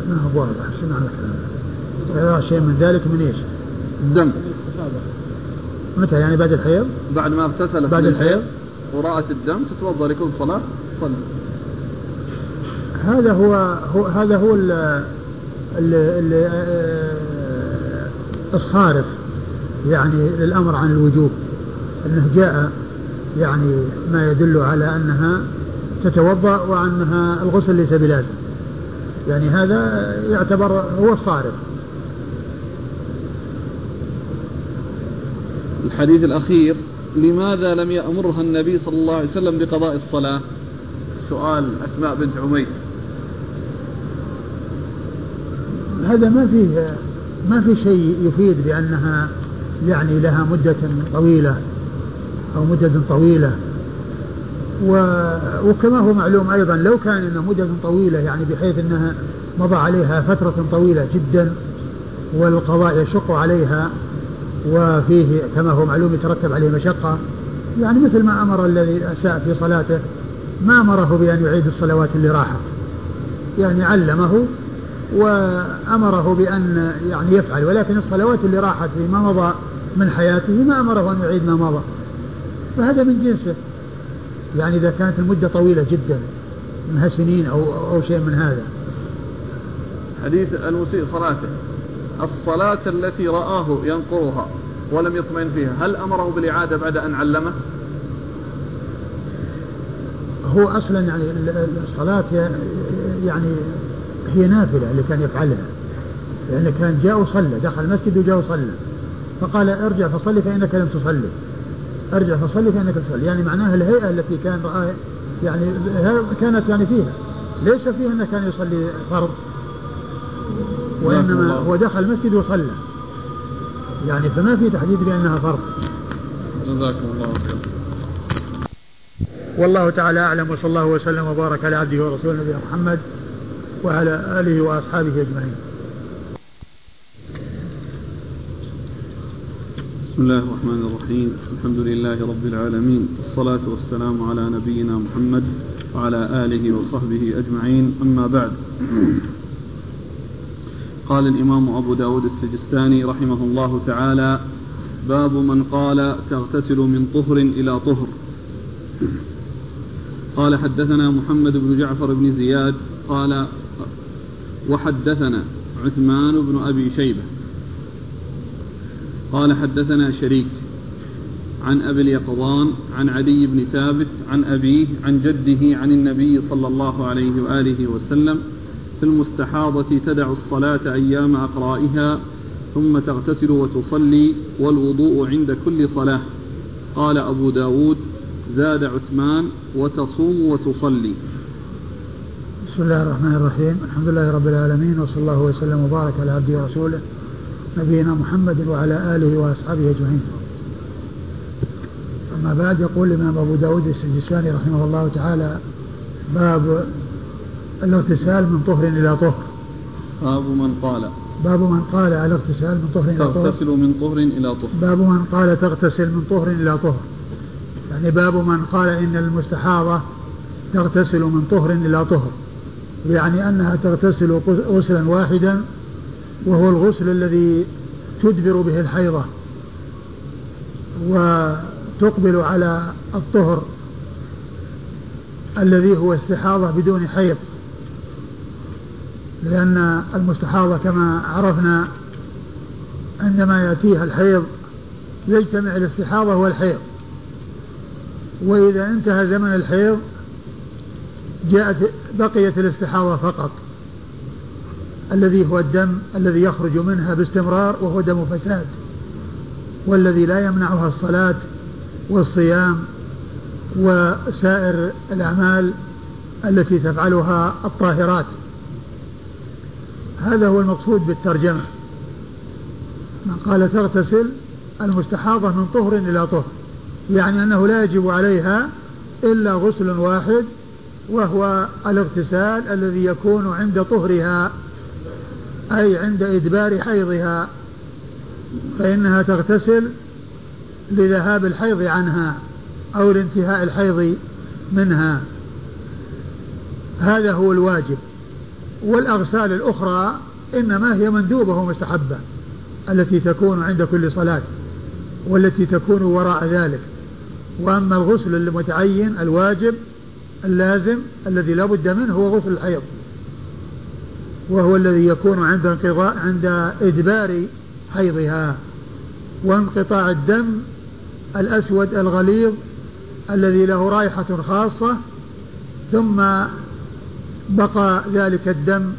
ما هو واضح شو معنى الكلام شيء من ذلك من إيش؟ الدم متى يعني بعد الحيض؟ بعد ما اغتسلت بعد الحيض. ورأت الدم تتوضأ لكل صلاة تصلي هذا هو, هو هذا هو ال ال ال الصارف يعني للأمر عن الوجوب. أنه جاء يعني ما يدل على أنها تتوضأ وأنها الغسل ليس بلازم. يعني هذا يعتبر هو الصارف. الحديث الأخير لماذا لم يأمرها النبي صلى الله عليه وسلم بقضاء الصلاة؟ سؤال أسماء بنت عميس. هذا ما فيه ما في شيء يفيد بأنها يعني لها مدة طويلة أو مدة طويلة. وكما هو معلوم أيضا لو كان إن مدة طويلة يعني بحيث أنها مضى عليها فترة طويلة جدا والقضاء يشق عليها وفيه كما هو معلوم يترتب عليه مشقة. يعني مثل ما أمر الذي أساء في صلاته ما أمره بأن يعيد الصلوات اللي راحت. يعني علمه وأمره بأن يعني يفعل ولكن الصلوات اللي راحت فيما مضى من حياته ما أمره أن يعيد ما مضى. فهذا من جنسه. يعني إذا كانت المدة طويلة جدا منها سنين أو, أو شيء من هذا. حديث المسيء صلاته. الصلاة التي رآه ينقرها ولم يطمئن فيها. هل أمره بالإعادة بعد أن علمه؟ هو أصلا يعني الصلاة يعني هي نافلة اللي كان يفعلها. لأنه كان جاء وصلى دخل المسجد وجاء وصلى. فقال ارجع فصلي فإنك لم تصلي. ارجع فصلي فإنك تصلي. يعني معناها الهيئة التي كان رآها يعني كانت يعني فيها. ليس فيها أنه كان يصلي فرض. وإنما هو دخل المسجد وصلى. يعني فما في تحديد بأنها فرض. جزاكم الله خير والله تعالى أعلم وصلى الله وسلم وبارك على عبده ورسوله نبينا محمد وعلى آله وأصحابه أجمعين. بسم الله الرحمن الرحيم. الحمد لله رب العالمين والصلاة والسلام على نبينا محمد وعلى آله وصحبه أجمعين. أما بعد. قال الإمام أبو داود السجستاني رحمه الله تعالى باب من قال تغتسل من طهر إلى طهر. قال حدثنا محمد بن جعفر بن زياد قال وحدثنا عثمان بن أبي شيبة. قال حدثنا شريك عن أبي اليقظان عن علي بن ثابت عن أبيه عن جده عن النبي صلى الله عليه وآله وسلم في المستحاضة تدع الصلاة أيام أقرائها ثم تغتسل وتصلي والوضوء عند كل صلاة. قال أبو داود زاد عثمان وتصوم وتصلي. بسم الله الرحمن الرحيم. الحمد لله رب العالمين وصلى الله وسلم وبارك على عبده ورسوله نبينا محمد وعلى آله وأصحابه أجمعين. أما بعد يقول الإمام أبو داود السجستاني رحمه الله تعالى باب الاغتسال من طهر إلى طهر. باب من قال. باب من قال الاغتسال من طهر إلى طهر. تغتسل من طهر إلى طهر. باب من قال تغتسل من طهر إلى طهر. يعني باب من قال إن المستحاضة تغتسل من طهر إلى طهر. يعني أنها تغتسل غسلا واحدا وهو الغسل الذي تدبر به الحيضة وتقبل على الطهر الذي هو استحاضة بدون حيض. لأن المستحاضة كما عرفنا عندما يأتيها الحيض يجتمع الاستحاضة والحيض. وإذا انتهى زمن الحيض جاءت بقيت الاستحاضة فقط. الذي هو الدم الذي يخرج منها باستمرار وهو دم فساد والذي لا يمنعها الصلاة والصيام وسائر الأعمال التي تفعلها الطاهرات. هذا هو المقصود بالترجمة. من قال تغتسل المستحاضة من طهر إلى طهر يعني أنه لا يجب عليها إلا غسل واحد وهو الاغتسال الذي يكون عند طهرها أي عند إدبار حيضها فإنها تغتسل لذهاب الحيض عنها أو لانتهاء الحيض منها. هذا هو الواجب. والأغسال الأخرى إنما هي مندوبة ومستحبة التي تكون عند كل صلاة والتي تكون وراء ذلك. وأما الغسل المتعين الواجب اللازم الذي لا بد منه هو غسل الحيض وهو الذي يكون عند انقضاء عند إدبار حيضها وانقطاع الدم الأسود الغليظ الذي له رائحة خاصة ثم بقى ذلك الدم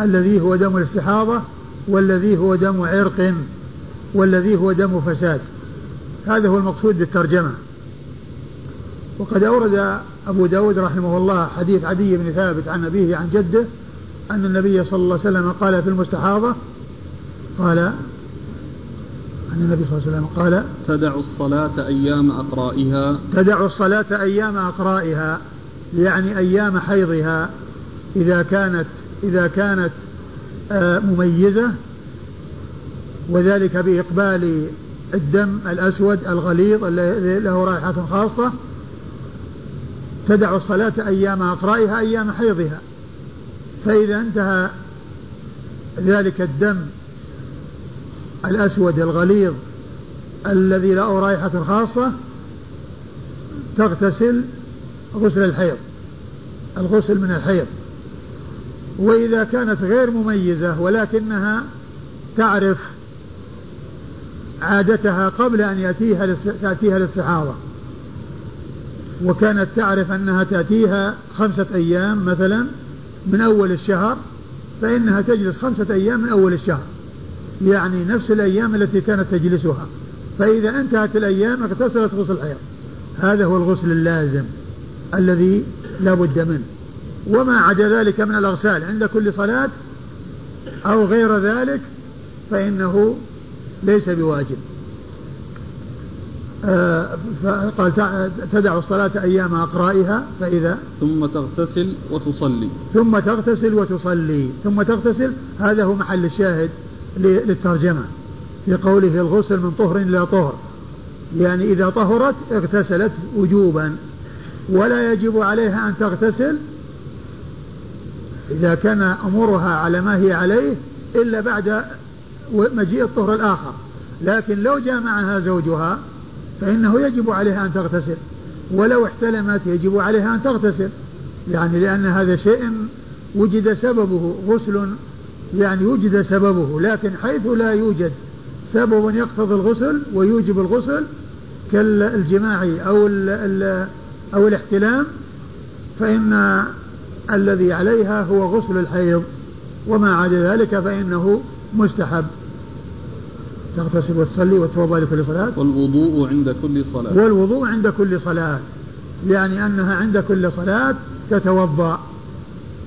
الذي هو دم الاستحاضة والذي هو دم عرق والذي هو دم فساد. هذا هو المقصود بالترجمة. وقد أورد أبو داود رحمه الله حديث عدي بن ثابت عن أبيه عن جده أن النبي صلى الله عليه وسلم قال في المستحاضة قال أن النبي صلى الله عليه وسلم قال تدع الصلاة أيام أقرائها. تدع الصلاة أيام أقرائها. يعني أيام حيضها إذا كانت إذا كانت آه، مميزة وذلك بإقبال الدم الأسود الغليظ الذي له رائحة خاصة تدع الصلاة أيام أقرائها أيام حيضها. فإذا انتهى ذلك الدم الأسود الغليظ الذي له رائحة خاصة تغتسل غسل الحيض الغسل من الحيض. وإذا كانت غير مميزة ولكنها تعرف عادتها قبل أن يأتيها تأتيها الاستحاضة وكانت تعرف أنها تأتيها خمسة أيام مثلا من أول الشهر فإنها تجلس خمسة أيام من أول الشهر. يعني نفس الأيام التي كانت تجلسها. فإذا انتهت الأيام اغتسلت غسل الحيض. هذا هو الغسل اللازم. الذي لا بد منه. وما عدا ذلك من الأغسال عند كل صلاة أو غير ذلك فإنه ليس بواجب. آه فقال تدع الصلاة أيام أقرائها فإذا ثم تغتسل وتصلي. ثم تغتسل وتصلي. ثم تغتسل هذا هو محل الشاهد للترجمة. في قوله الغسل من طهر إلى طهر. يعني إذا طهرت اغتسلت وجوبا. ولا يجب عليها أن تغتسل إذا كان أمورها على ما هي عليه إلا بعد مجيء الطهر الآخر. لكن لو جاء معها زوجها فإنه يجب عليها أن تغتسل. ولو احتلمت يجب عليها أن تغتسل. يعني لأن هذا شيء وجد سببه غسل يعني وجد سببه. لكن حيث لا يوجد سبب يقتضي الغسل ويوجب الغسل كالجماع أو ال أو الاحتلام فإن الذي عليها هو غسل الحيض وما عدا ذلك فإنه مستحب. تغتسل وتصلي وتوضأ لكل صلاة. والوضوء عند كل صلاة. والوضوء عند كل صلاة. يعني أنها عند كل صلاة تتوضأ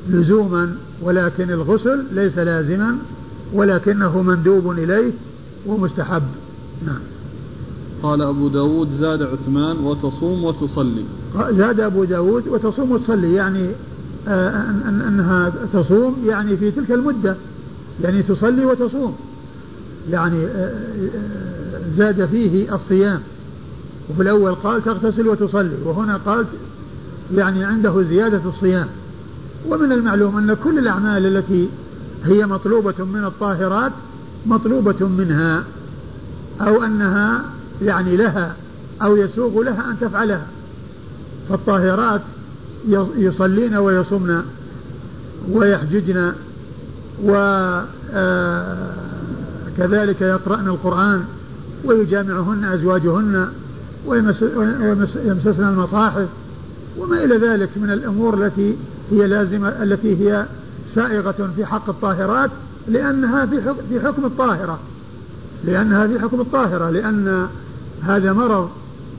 لزوما ولكن الغسل ليس لازما ولكنه مندوب إليه ومستحب. نعم. قال أبو داود زاد عثمان وتصوم وتصلي. زاد أبو داود وتصوم وتصلي يعني آه أن أنها تصوم يعني في تلك المدة يعني تصلي وتصوم. يعني آه, آه، زاد فيه الصيام. وفي الأول قال تغتسل وتصلي وهنا قال يعني عنده زيادة الصيام. ومن المعلوم أن كل الأعمال التي هي مطلوبة من الطاهرات مطلوبة منها أو أنها يعني لها أو يسوغ لها أن تفعلها. فالطاهرات يصلين ويصمن ويحججن وكذلك آه، يقرأن القرآن ويجامعهن أزواجهن ويمسسن المصاحف وما إلى ذلك من الأمور التي هي لازمة التي هي سائغة في حق الطاهرات لأنها في حكم, في حكم الطاهرة. لأنها في حكم الطاهرة لأن هذا مرض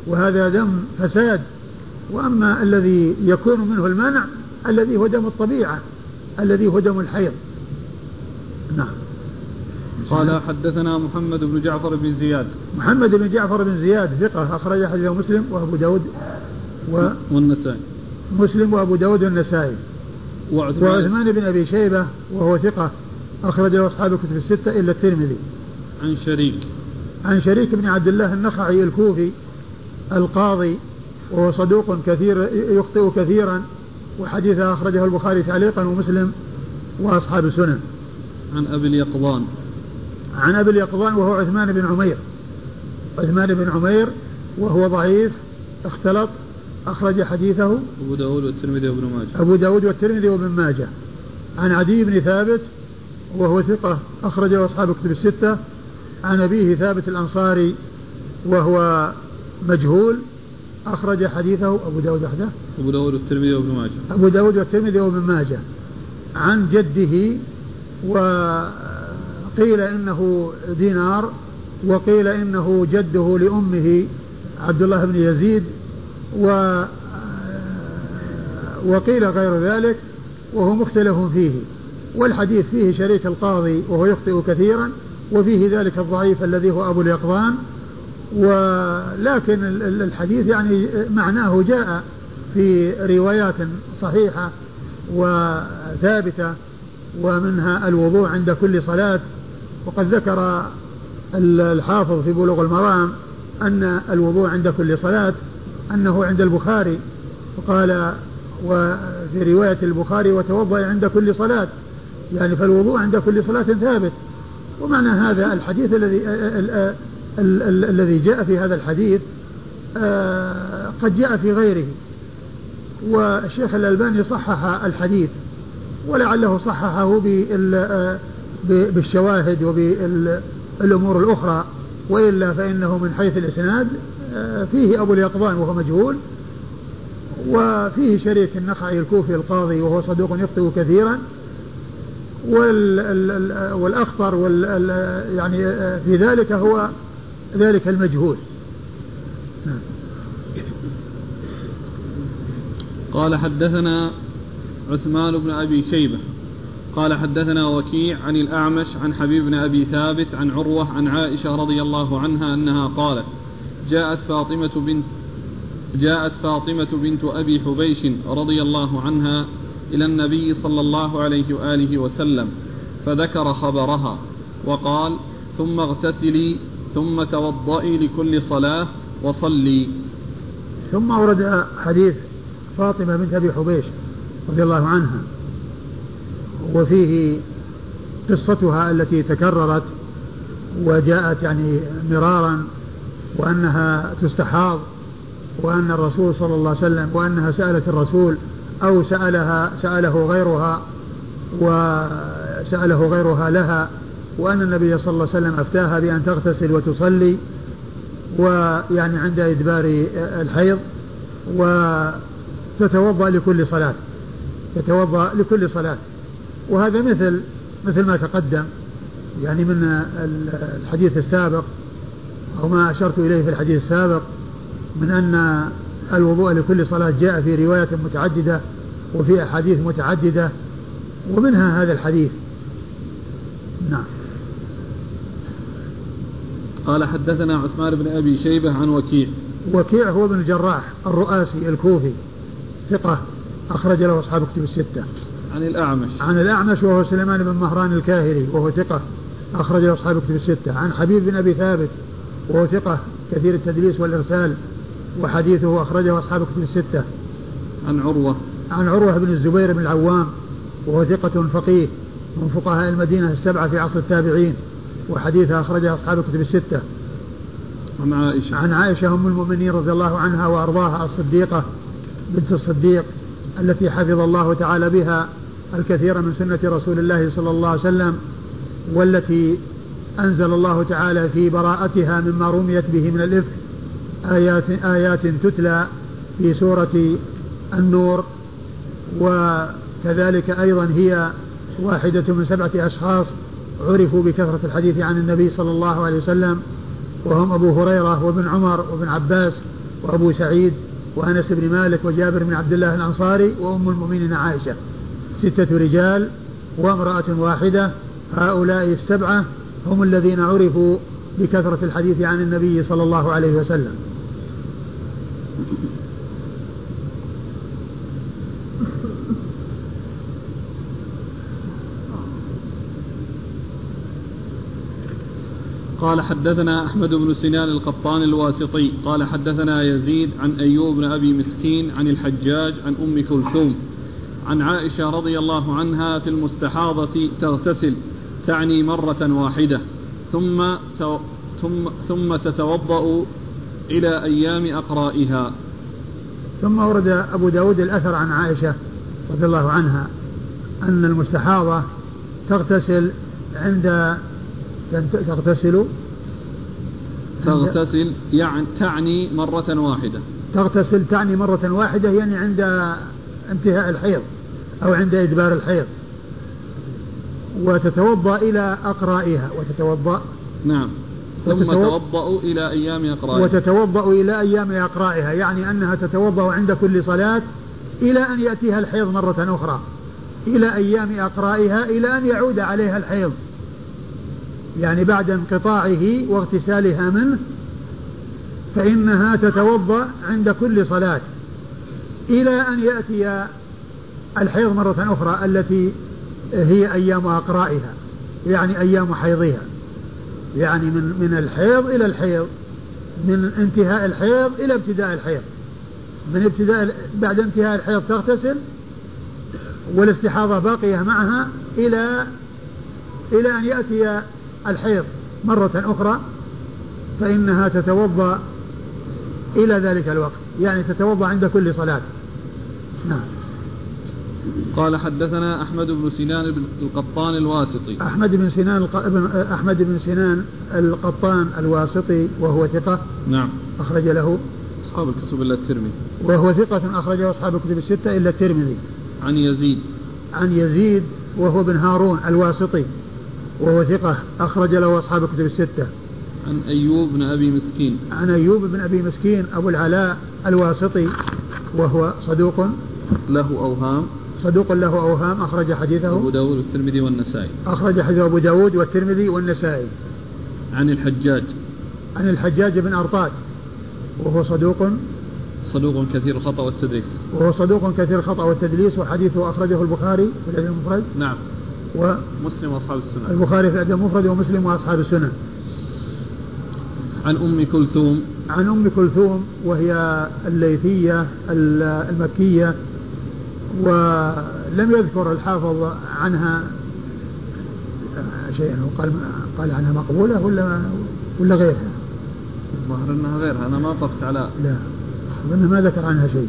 وهذا دم فساد وأما الذي يكون منه المنع الذي هو دم الطبيعة الذي هو دم الحيض. نعم. قال حدثنا محمد بن جعفر بن زياد. محمد بن جعفر بن زياد ثقة أخرج حديثه مسلم وأبو داود و والنسائي. مسلم وأبو داود والنسائي. وعثمان, وعثمان بن أبي شيبة وهو ثقة أخرج له أصحاب الكتب الستة إلا الترمذي. عن شريك. عن شريك بن عبد الله النخعي الكوفي القاضي وهو صدوق كثير يخطئ كثيرا وحديثه أخرجه البخاري تعليقا ومسلم وأصحاب السنن عن أبي اليقظان. عن أبي اليقظان وهو عثمان بن عمير. عثمان بن عمير وهو ضعيف اختلط أخرج حديثه. أبو داود والترمذي وابن ماجه. أبو داود والترمذي وابن ماجه. عن عدي بن ثابت وهو ثقة أخرجه أصحاب الكتب الستة. عن أبيه ثابت الأنصاري وهو مجهول أخرج حديثه أبو داود وحده. أبو داود والترمذي وابن ماجه. أبو داود والترمذي وابن ماجه. عن جده وقيل إنه دينار وقيل إنه جده لأمه عبد الله بن يزيد و وقيل غير ذلك وهو مختلف فيه. والحديث فيه شريك القاضي وهو يخطئ كثيرا. وفيه ذلك الضعيف الذي هو أبو اليقظان. ولكن الحديث يعني معناه جاء في روايات صحيحة وثابتة ومنها الوضوء عند كل صلاة. وقد ذكر الحافظ في بلوغ المرام أن الوضوء عند كل صلاة أنه عند البخاري. وقال وفي رواية البخاري وتوضأ عند كل صلاة. يعني فالوضوء عند كل صلاة ثابت. ومعنى هذا الحديث الذي الذي جاء في هذا الحديث آه، قد جاء في غيره. والشيخ الألباني صحح الحديث ولعله صححه آه، بالشواهد وبالأمور الأخرى. وإلا فإنه من حيث الإسناد آه، فيه أبو اليقظان وهو مجهول وفيه شريك النخعي الكوفي القاضي وهو صدوق يخطئ كثيرا. والأخطر وال يعني في ذلك هو ذلك المجهول نعم. قال حدثنا عثمان بن أبي شيبة قال حدثنا وكيع عن الأعمش عن حبيب بن أبي ثابت عن عروة عن عائشة رضي الله عنها أنها قالت جاءت فاطمة بنت جاءت فاطمة بنت أبي حبيش رضي الله عنها إلى النبي صلى الله عليه وآله وسلم فذكر خبرها وقال ثم اغتسلي ثم توضئي لكل صلاة وصلي. ثم ورد حديث فاطمة بنت أبي حبيش رضي الله عنها وفيه قصتها التي تكررت وجاءت يعني مرارا وأنها تستحاض وأن الرسول صلى الله عليه وسلم وأنها سألت الرسول أو سألها سأله غيرها وسأله غيرها لها وأن النبي صلى الله عليه وسلم أفتاها بأن تغتسل وتصلي ويعني عند إدبار الحيض وتتوضأ لكل صلاة تتوضأ لكل صلاة. وهذا مثل مثل ما تقدم يعني من الحديث السابق أو ما أشرت إليه في الحديث السابق من أن الوضوء لكل صلاة جاء في رواية متعددة وفي أحاديث متعددة ومنها هذا الحديث. نعم. قال حدثنا عثمان بن أبي شيبة عن وكيع. وكيع هو ابن الجراح الرؤاسي الكوفي ثقة أخرج له أصحاب كتب الستة. عن الأعمش. عن الأعمش وهو سليمان بن مهران الكاهلي وهو ثقة أخرج له أصحاب كتب الستة. عن حبيب بن أبي ثابت وهو ثقة كثير التدليس والإرسال. وحديثه أخرجه أصحاب كتب الستة. عن عروة. عن عروة بن الزبير بن العوام وهو ثقة فقيه من فقهاء المدينة السبعة في عصر التابعين وحديثه أخرجه أصحاب كتب الستة. عن عائشة. عن عائشة أم المؤمنين رضي الله عنها وأرضاها الصديقة بنت الصديق التي حفظ الله تعالى بها الكثير من سنة رسول الله صلى الله عليه وسلم والتي أنزل الله تعالى في براءتها مما رميت به من الإفك آيات آيات تتلى في سورة النور وكذلك أيضا هي واحدة من سبعة أشخاص عرفوا بكثرة الحديث عن النبي صلى الله عليه وسلم وهم أبو هريرة وابن عمر وابن عباس وأبو سعيد وأنس بن مالك وجابر بن عبد الله الأنصاري وأم المؤمنين عائشة. ستة رجال وامرأة واحدة هؤلاء السبعة هم الذين عرفوا بكثرة الحديث عن النبي صلى الله عليه وسلم. قال حدثنا أحمد بن سنان القطان الواسطي. قال حدثنا يزيد عن أيوب بن أبي مسكين عن الحجاج عن أم كلثوم عن عائشة رضي الله عنها في المستحاضة تغتسل تعني مرة واحدة ثم ثم ثم تتوضأ إلى أيام أقرائها. ثم ورد أبو داود الأثر عن عائشة رضي الله عنها أن المستحاضة تغتسل عند تغتسل تغتسل يعني تعني مرة واحدة. تغتسل تعني مرة واحدة يعني عند انتهاء الحيض أو عند إدبار الحيض. وتتوضأ إلى أقرائها وتتوضأ. نعم. ثم تتوضأ إلى أيام أقرائها. وتتوضأ إلى أيام أقرائها يعني أنها تتوضأ عند كل صلاة إلى أن يأتيها الحيض مرة أخرى. إلى أيام أقرائها إلى أن يعود عليها الحيض. يعني بعد انقطاعه واغتسالها منه فإنها تتوضأ عند كل صلاة إلى أن يأتي الحيض مرة أخرى التي هي أيام أقرائها يعني أيام حيضها. يعني من من الحيض إلى الحيض من انتهاء الحيض إلى ابتداء الحيض. من ابتداء بعد انتهاء الحيض تغتسل والاستحاضة باقية معها إلى إلى أن يأتي الحيض مرة أخرى فإنها تتوضأ إلى ذلك الوقت يعني تتوضأ عند كل صلاة. نعم. قال حدثنا أحمد بن سنان القطان الواسطي. أحمد بن سنان الق... أحمد بن سنان القطان الواسطي وهو ثقة. نعم. أخرج له. أصحاب الكتب إلا الترمذي. وهو ثقة أخرجه أصحاب الكتب الستة إلا الترمذي. عن يزيد. عن يزيد وهو بن هارون الواسطي وهو ثقة أخرج له أصحاب الكتب الستة. عن أيوب بن أبي مسكين. عن أيوب بن أبي مسكين أبو العلاء الواسطي وهو صدوق. له أوهام. صدوق له أوهام أخرج حديثه. أبو داود والترمذي والنسائي. أخرج حديث أبو داود والترمذي والنسائي. عن الحجاج. عن الحجاج بن أرطات وهو صدوق. صدوق كثير الخطأ والتدليس. وهو صدوق كثير الخطأ والتدليس وحديثه أخرجه البخاري في الأدب المفرد. نعم. ومسلم وأصحاب السنن البخاري في الأدب المفرد ومسلم وأصحاب السنن عن أم كلثوم. عن أم كلثوم وهي الليثية المكية ولم يذكر الحافظ عنها شيئا قال قال عنها مقبولة ولا ولا غيرها؟ الظاهر أنها غيرها أنا ما وقفت على لا أظن ما ذكر عنها شيء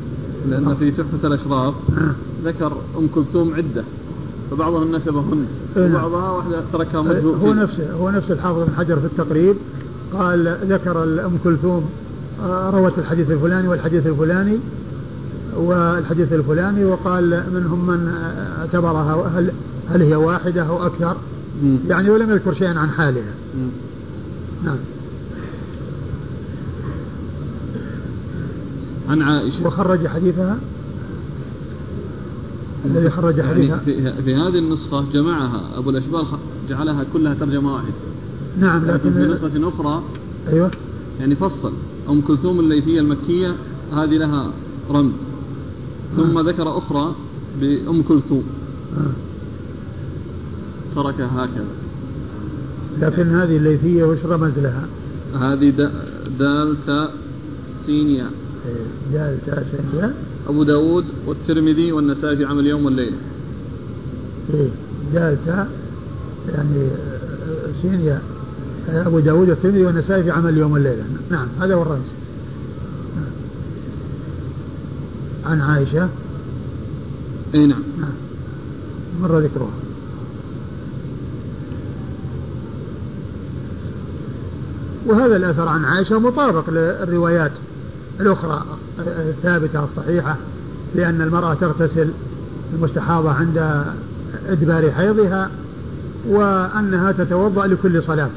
لأن في تحفة الأشراف آه. ذكر أم كلثوم عدة فبعضهم نسبهن إيه، نعم. وبعضها واحدة تركها مجهول هو نفسه هو نفس الحافظ بن حجر في التقريب قال ذكر أم كلثوم آه، روت الحديث الفلاني والحديث الفلاني والحديث الفلاني وقال منهم من اعتبرها هل, هل هي واحدة أو أكثر؟ م. يعني ولم يذكر شيئا عن حالها. م. نعم. عن عائشة. وخرج حديثها؟ الذي خرج يعني حديثها؟ في, في هذه النسخة جمعها أبو الأشبال جعلها كلها ترجمة واحدة. نعم لكن في نسخة أخرى. أيوه. يعني فصل. أم كلثوم الليثية المكية هذه لها رمز. ثم آه. ذكر أخرى بأم كلثوم. آه. تركها هكذا. لكن هذه الليثية وش رمز لها؟ هذه دالتا سينيا. إيه، دالتا سينيا. أبو داود والترمذي والنسائي في عمل اليوم والليلة. إيه دالتا يعني سينيا. أبو داود والترمذي والنسائي في عمل اليوم والليلة. نعم هذا هو الرمز نعم. عن عائشة. أي نعم. نعم. مر ذكرها. وهذا الأثر عن عائشة مطابق للروايات الأخرى الثابتة الصحيحة لأن المرأة تغتسل المستحاضة عند إدبار حيضها وأنها تتوضأ لكل صلاة.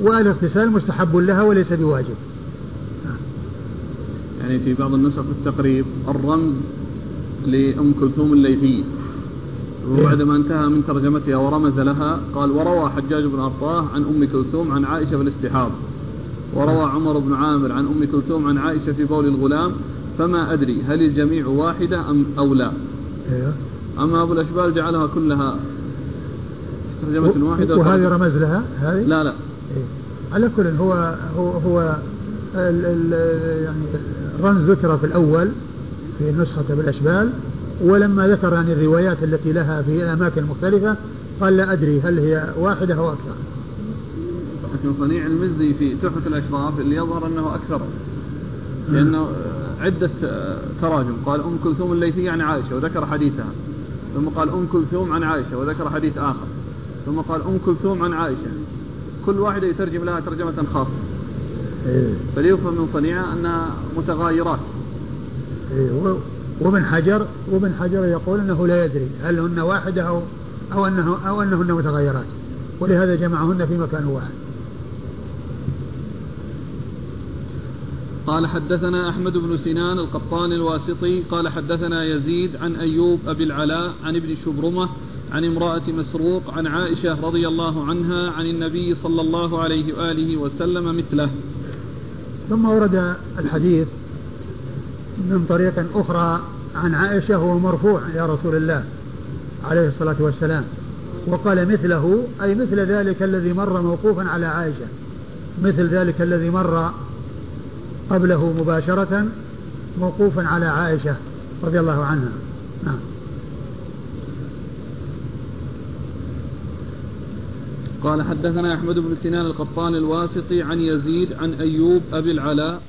والاغتسال مستحب لها وليس بواجب. يعني في بعض النسخ التقريب الرمز لأم كلثوم الليثية وبعدما انتهى من ترجمتها ورمز لها قال وروى حجاج بن أرطاه عن أم كلثوم عن عائشة في الاستحاضة وروى عمر بن عامر عن أم كلثوم عن عائشة في بول الغلام فما أدري هل الجميع واحدة أم أو لا أيوه. أما أبو الأشبال جعلها كلها ترجمة واحدة وهذه رمز لها هذه؟ لا لا إيه. على كل هو هو هو ال ال يعني الرمز ذكر في الأول في نسخة بالأشبال ولما ذكر يعني الروايات التي لها في أماكن مختلفة قال لا أدري هل هي واحدة أو أكثر. لكن صنيع المزي في تحفة الأشراف اللي يظهر أنه أكثر. لأنه عدة تراجم. قال أم كلثوم الليثية عن عائشة وذكر حديثها. ثم قال أم كلثوم عن عائشة وذكر حديث آخر. ثم قال أم كلثوم عن عائشة. كل واحدة يترجم لها ترجمة خاصة. فليفهم من صنيعة أنها متغايرات إيه وابن حجر وابن حجر يقول إنه لا يدري هل هن واحدة أو أو انه أو أنهن متغيرات ولهذا جمعهن في مكان واحد. قال حدثنا أحمد بن سنان القطان الواسطي قال حدثنا يزيد عن أيوب أبي العلاء عن ابن شبرمة عن امرأة مسروق عن عائشة رضي الله عنها عن النبي صلى الله عليه وآله وسلم مثله. ثم ورد الحديث من طريق أخرى عن عائشة وهو مرفوع إلى رسول الله عليه الصلاة والسلام. وقال مثله أي مثل ذلك الذي مر موقوفا على عائشة. مثل ذلك الذي مر قبله مباشرة موقوفا على عائشة رضي الله عنها. نعم. قال حدثنا أحمد بن سنان القطان الواسطي عن يزيد عن أيوب أبي العلاء